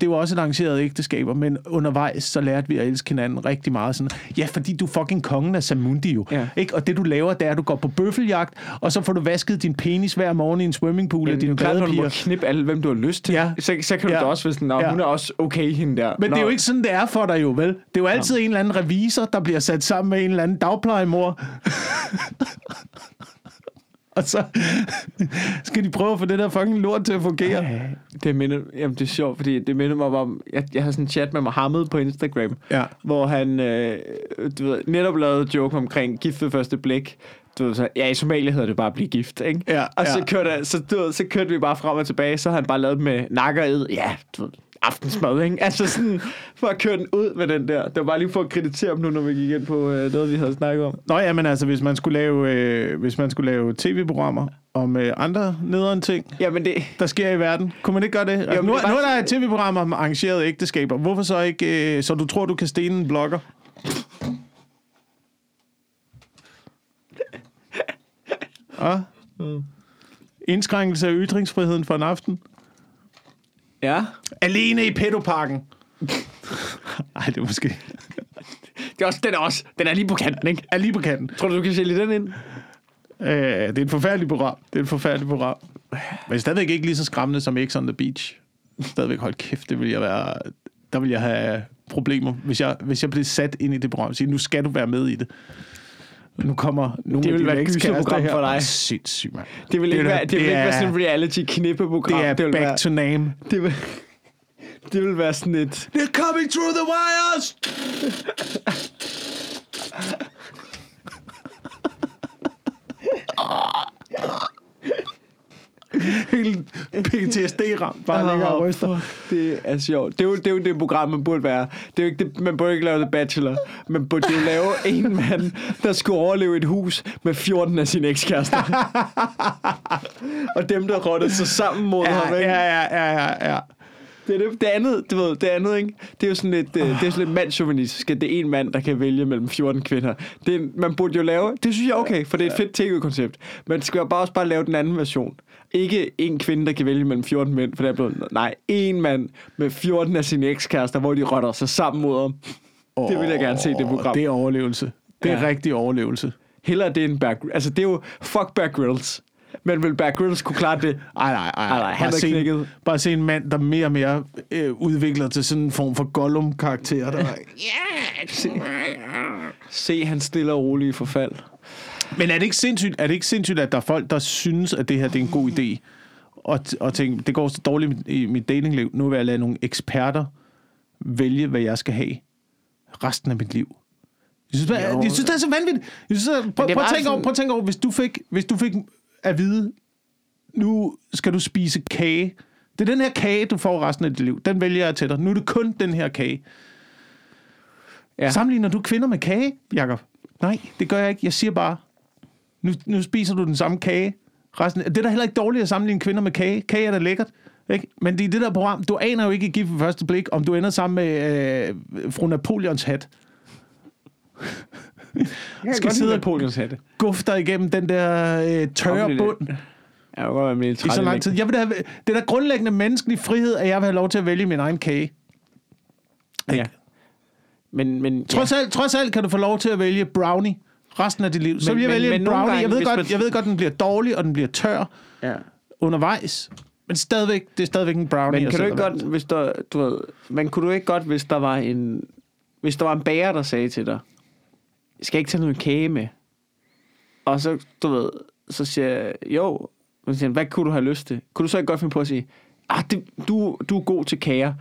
det var også et arrangeret ægteskaber, men undervejs så lærte vi at elske hinanden rigtig meget. Sådan, ja, fordi du er fucking kongen af Samundi jo. Ja. Ikke? Og det du laver, det er, at du går på bøffeljagt, og så får du vasket din penis hver morgen i en swimmingpool af dine klart, når du må badepiger. knippe alle, hvem du har lyst til. Ja. Så, så kan du Ja. da også, hvis den, Ja. ja. hun er også okay, hende der. Men det er Nå. jo ikke sådan, det er for dig jo, vel? Det er jo altid en eller anden revisor, der bliver sat sammen med en eller anden dagplejemor. og så skal de prøve at få det der fucking lort til at fungere. Det minder, jamen det er sjovt, fordi det minder mig om, jeg, jeg har sådan en chat med Mohammed på Instagram, Ja. hvor han øh, du ved, netop lavede joke omkring gift ved første blik. Du ved, så, ja, i Somalia hedder det bare at blive gift, ikke? Ja, og så, ja. kørte, så, du ved, så kørte vi bare frem og tilbage, så har han bare lavet med nakkered, ja, du ved, aftensmad, ikke? Altså sådan, for at køre den ud med den der. Det var bare lige for at kreditere dem nu, når vi gik ind på øh, noget, vi havde snakket om. Nå ja, men altså, hvis man skulle lave, øh, hvis man skulle lave tv-programmer om øh, andre nederen ting, Jamen det, der sker i verden, kunne man ikke gøre det? Altså, Jo, men nu, det er nu er bare- der et tv-program om arrangerede ægteskaber. Hvorfor så ikke, øh, så du tror, du kan stene en blogger? Ja. Indskrænkelse af ytringsfriheden for en aften. Ja, Alene i pedoparken. Nej, det er måske... det er også, den er også, den er lige på kanten, ikke? Er lige på kanten. Tror du, du kan sælge den ind? Øh, det er et forfærdeligt program. Det er et forfærdeligt program. Men stadigvæk ikke lige så skræmmende som X on the Beach. Stadigvæk, hold kæft, det vil jeg være... Der vil jeg have problemer, hvis jeg, hvis jeg blev sat ind i det program og sige, nu skal du være med i det. Nu kommer nogle Det af vil dine være et ekskærester gyserprogram her. for dig. Sindssygt, mand. Det vil ikke, Det være, det vil det ikke være sådan et reality-knippeprogram. Det er vil back være, to name. det vil, det vil være sådan et... They're coming through the wires! Helt PTSD-ramt. Bare ligger og ryster. Det er sjovt. Det er, jo, det er jo det program, man burde være. Det er jo ikke det, man burde ikke lave The Bachelor. Man burde jo lave en mand, der skulle overleve et hus med 14 af sine ekskærester. og dem, der rottede sig sammen mod Ja, ham. Ikke? ja, ja, ja, ja, ja. Det, er det, det andet, du ved, det andet, ikke? Det er jo sådan lidt, øh, det er sådan lidt mandsjuvenistisk, at det er en mand, der kan vælge mellem 14 kvinder. Det er, man burde jo lave, det synes jeg er okay, for det er et fedt tv-koncept. Man skal jo bare også bare lave den anden version. Ikke en kvinde, der kan vælge mellem 14 mænd, for det er blevet, nej, en mand med 14 af sine ekskærester, hvor de rotter sig sammen mod ham. Det vil jeg gerne se, det program. Det er overlevelse. Det er Ja. rigtig overlevelse. Hellere det end Bear Altså, det er jo, fuck Bear Grylls. Men vil Bear Grylls kunne klare det? Ej, nej, ej. Ej, nej, han bare se, knækket. Bare se en mand, der mere og mere øh, udvikler til sådan en form for Gollum-karakter. Der. Se, se han stille og rolige forfald. Men er det, ikke sindssygt, er det ikke sindssygt, at der er folk, der synes, at det her det er en god idé? Og, og tænke, det går så dårligt i mit datingliv. Nu vil jeg lade nogle eksperter vælge, hvad jeg skal have resten af mit liv. Jeg synes, jeg, jeg synes det er så vanvittigt. Jeg synes, at, prøv, prøv, at tænke over, sådan- prøv at tænke over, hvis du fik, hvis du fik at vide, nu skal du spise kage. Det er den her kage, du får resten af dit liv. Den vælger jeg til dig. Nu er det kun den her kage. Ja. Sammenligner du kvinder med kage, Jacob? Nej, det gør jeg ikke. Jeg siger bare, nu, nu spiser du den samme kage. Resten, det er da heller ikke dårligt at sammenligne kvinder med kage. Kage er da lækkert. Ikke? Men det er det der program, du aner jo ikke i gift ved første blik, om du ender sammen med øh, fru Napoleons hat. Jeg skal sidde Napoleons hatte. Guff dig igennem den der øh, tørre Om det- bund Jeg være med i så lang tid. Jeg vil have, det er da grundlæggende menneskelig frihed, at jeg vil have lov til at vælge min egen kage. Ja. Men, men Trods, alt, trods alt kan du få lov til at vælge brownie resten af dit liv. Så Men- vil jeg men- vælge men en brownie. gange, jeg, ved godt, man- jeg ved godt, den bliver dårlig, og den bliver tør ja. undervejs. Men stadigvæk, det er stadigvæk en brownie. Men kan du ikke godt, hvis der, du ved, men kunne du ikke godt, hvis der var en, hvis der var en bager, der sagde til dig, jeg skal ikke tage noget kage med. Og så, du ved, så siger jeg, jo, så siger hvad kunne du have lyst til? Kunne du så ikke godt finde på at sige, ah, det, du, du er god til kager,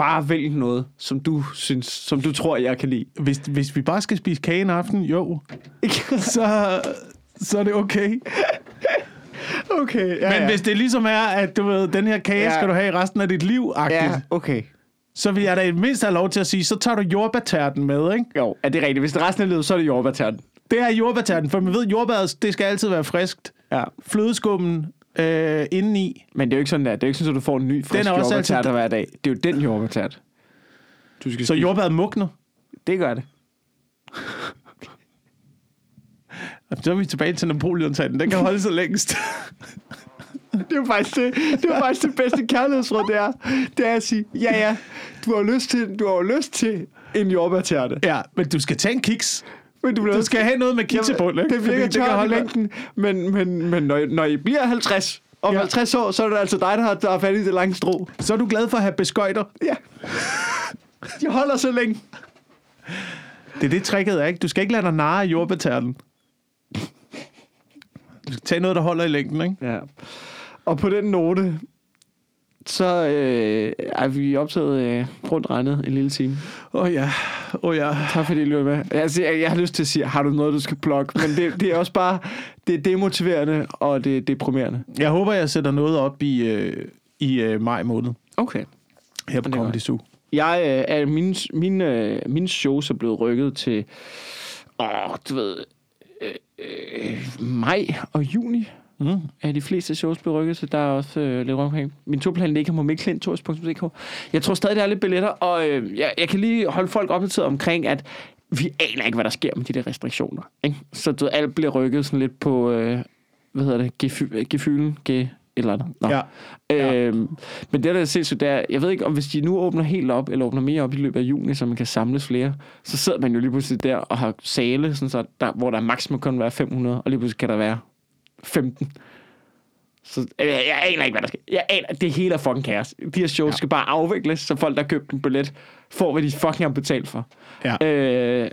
bare vælg noget, som du synes, som du tror, jeg kan lide. Hvis, hvis vi bare skal spise kage en aften, jo, så, så er det okay. okay, ja, Men hvis det ligesom er, at du ved, den her kage Ja. skal du have resten af dit liv, Ja, okay. så vil jeg da i det mindste have lov til at sige, så tager du jordbærterten med, ikke? Jo, er det rigtigt? Hvis det er resten af livet, så er det jordbærterten. Det er jordbærterten, for man ved, jordbæret, det skal altid være friskt. Ja. Flødeskummen øh, indeni, Men det er jo ikke sådan der. Det er jo ikke sådan, at du får en ny frisk er også jordbærtert altid- hver dag. Det er jo den jordbærtert. Du skal så spise. jordbæret mugner. Det gør det. Og så er vi tilbage til Napoleon-tatten. Den kan holde sig længst. Det er faktisk det, det, er faktisk det bedste kærlighedsråd, det er. Det er at sige, ja ja, du har lyst til, du har lyst til en jordbærterte. ja, men du skal tage en kiks. Men du, bliver Du også- skal have noget med kiks i bund, ikke? Det virker tørt i holde- længden, men, men, men når, når I bliver 50, om Ja. ja. 50 år, så er det altså dig, der har, der har fat i det lange strå. Så er du glad for at have beskøjter. Ja. De holder så længe. Det er det tricket ikke? Du skal ikke lade dig narre af jordbærterten. Du skal tage noget, der holder i længden, ikke? Ja. Og på den note, så øh, er vi optaget øh, rundt regnet en lille time. Åh oh, ja, åh oh, ja. Tak fordi I lytter med. Altså, jeg, jeg har lyst til at sige, har du noget, du skal plukke? Men det, det er også bare, det er demotiverende, og det er deprimerende. Jeg håber, jeg sætter noget op i, øh, i øh, maj måned. Okay. Her på Comedy. Zoo. Jeg øh, er mine, mine, øh, mine shows er blevet rykket til, åh, du ved, øh, øh, maj og juni. Mm. er de fleste shows blevet rykket, så der er også øh, lidt rundt omkring. Min toplan ligger på mikkelindtours.dk. Jeg tror stadig, der er lidt billetter, og øh, jeg, jeg kan lige holde folk opdateret omkring, at vi aner ikke, hvad der sker med de der restriktioner. Ikke? Så du, alt bliver rykket sådan lidt på, øh, hvad hedder det, gefy- gefylen, ge, eller andet. Nå. Ja. Øhm, men det, der er sindssygt, det er, jeg ved ikke, om hvis de nu åbner helt op, eller åbner mere op i løbet af juni, så man kan samles flere, så sidder man jo lige pludselig der og har sale, sådan så der, hvor der maksimum kun være 500, og lige pludselig kan der være 15. Så jeg, jeg aner ikke, hvad der sker. Jeg aner, det hele er fucking kaos. De her shows Ja. ja. skal bare afvikles, så folk, der har købt en billet, får, hvad de fucking har betalt for. Ja. Øh,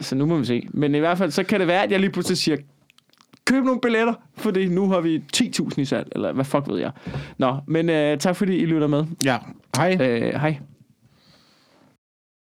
Så nu må vi se. Men i hvert fald, så kan det være, at jeg lige pludselig siger, køb nogle billetter, fordi nu har vi 10.000 i salg, eller hvad fuck ved jeg. Nå, men øh, tak fordi I lytter med. Ja. Hej. Øh, hej.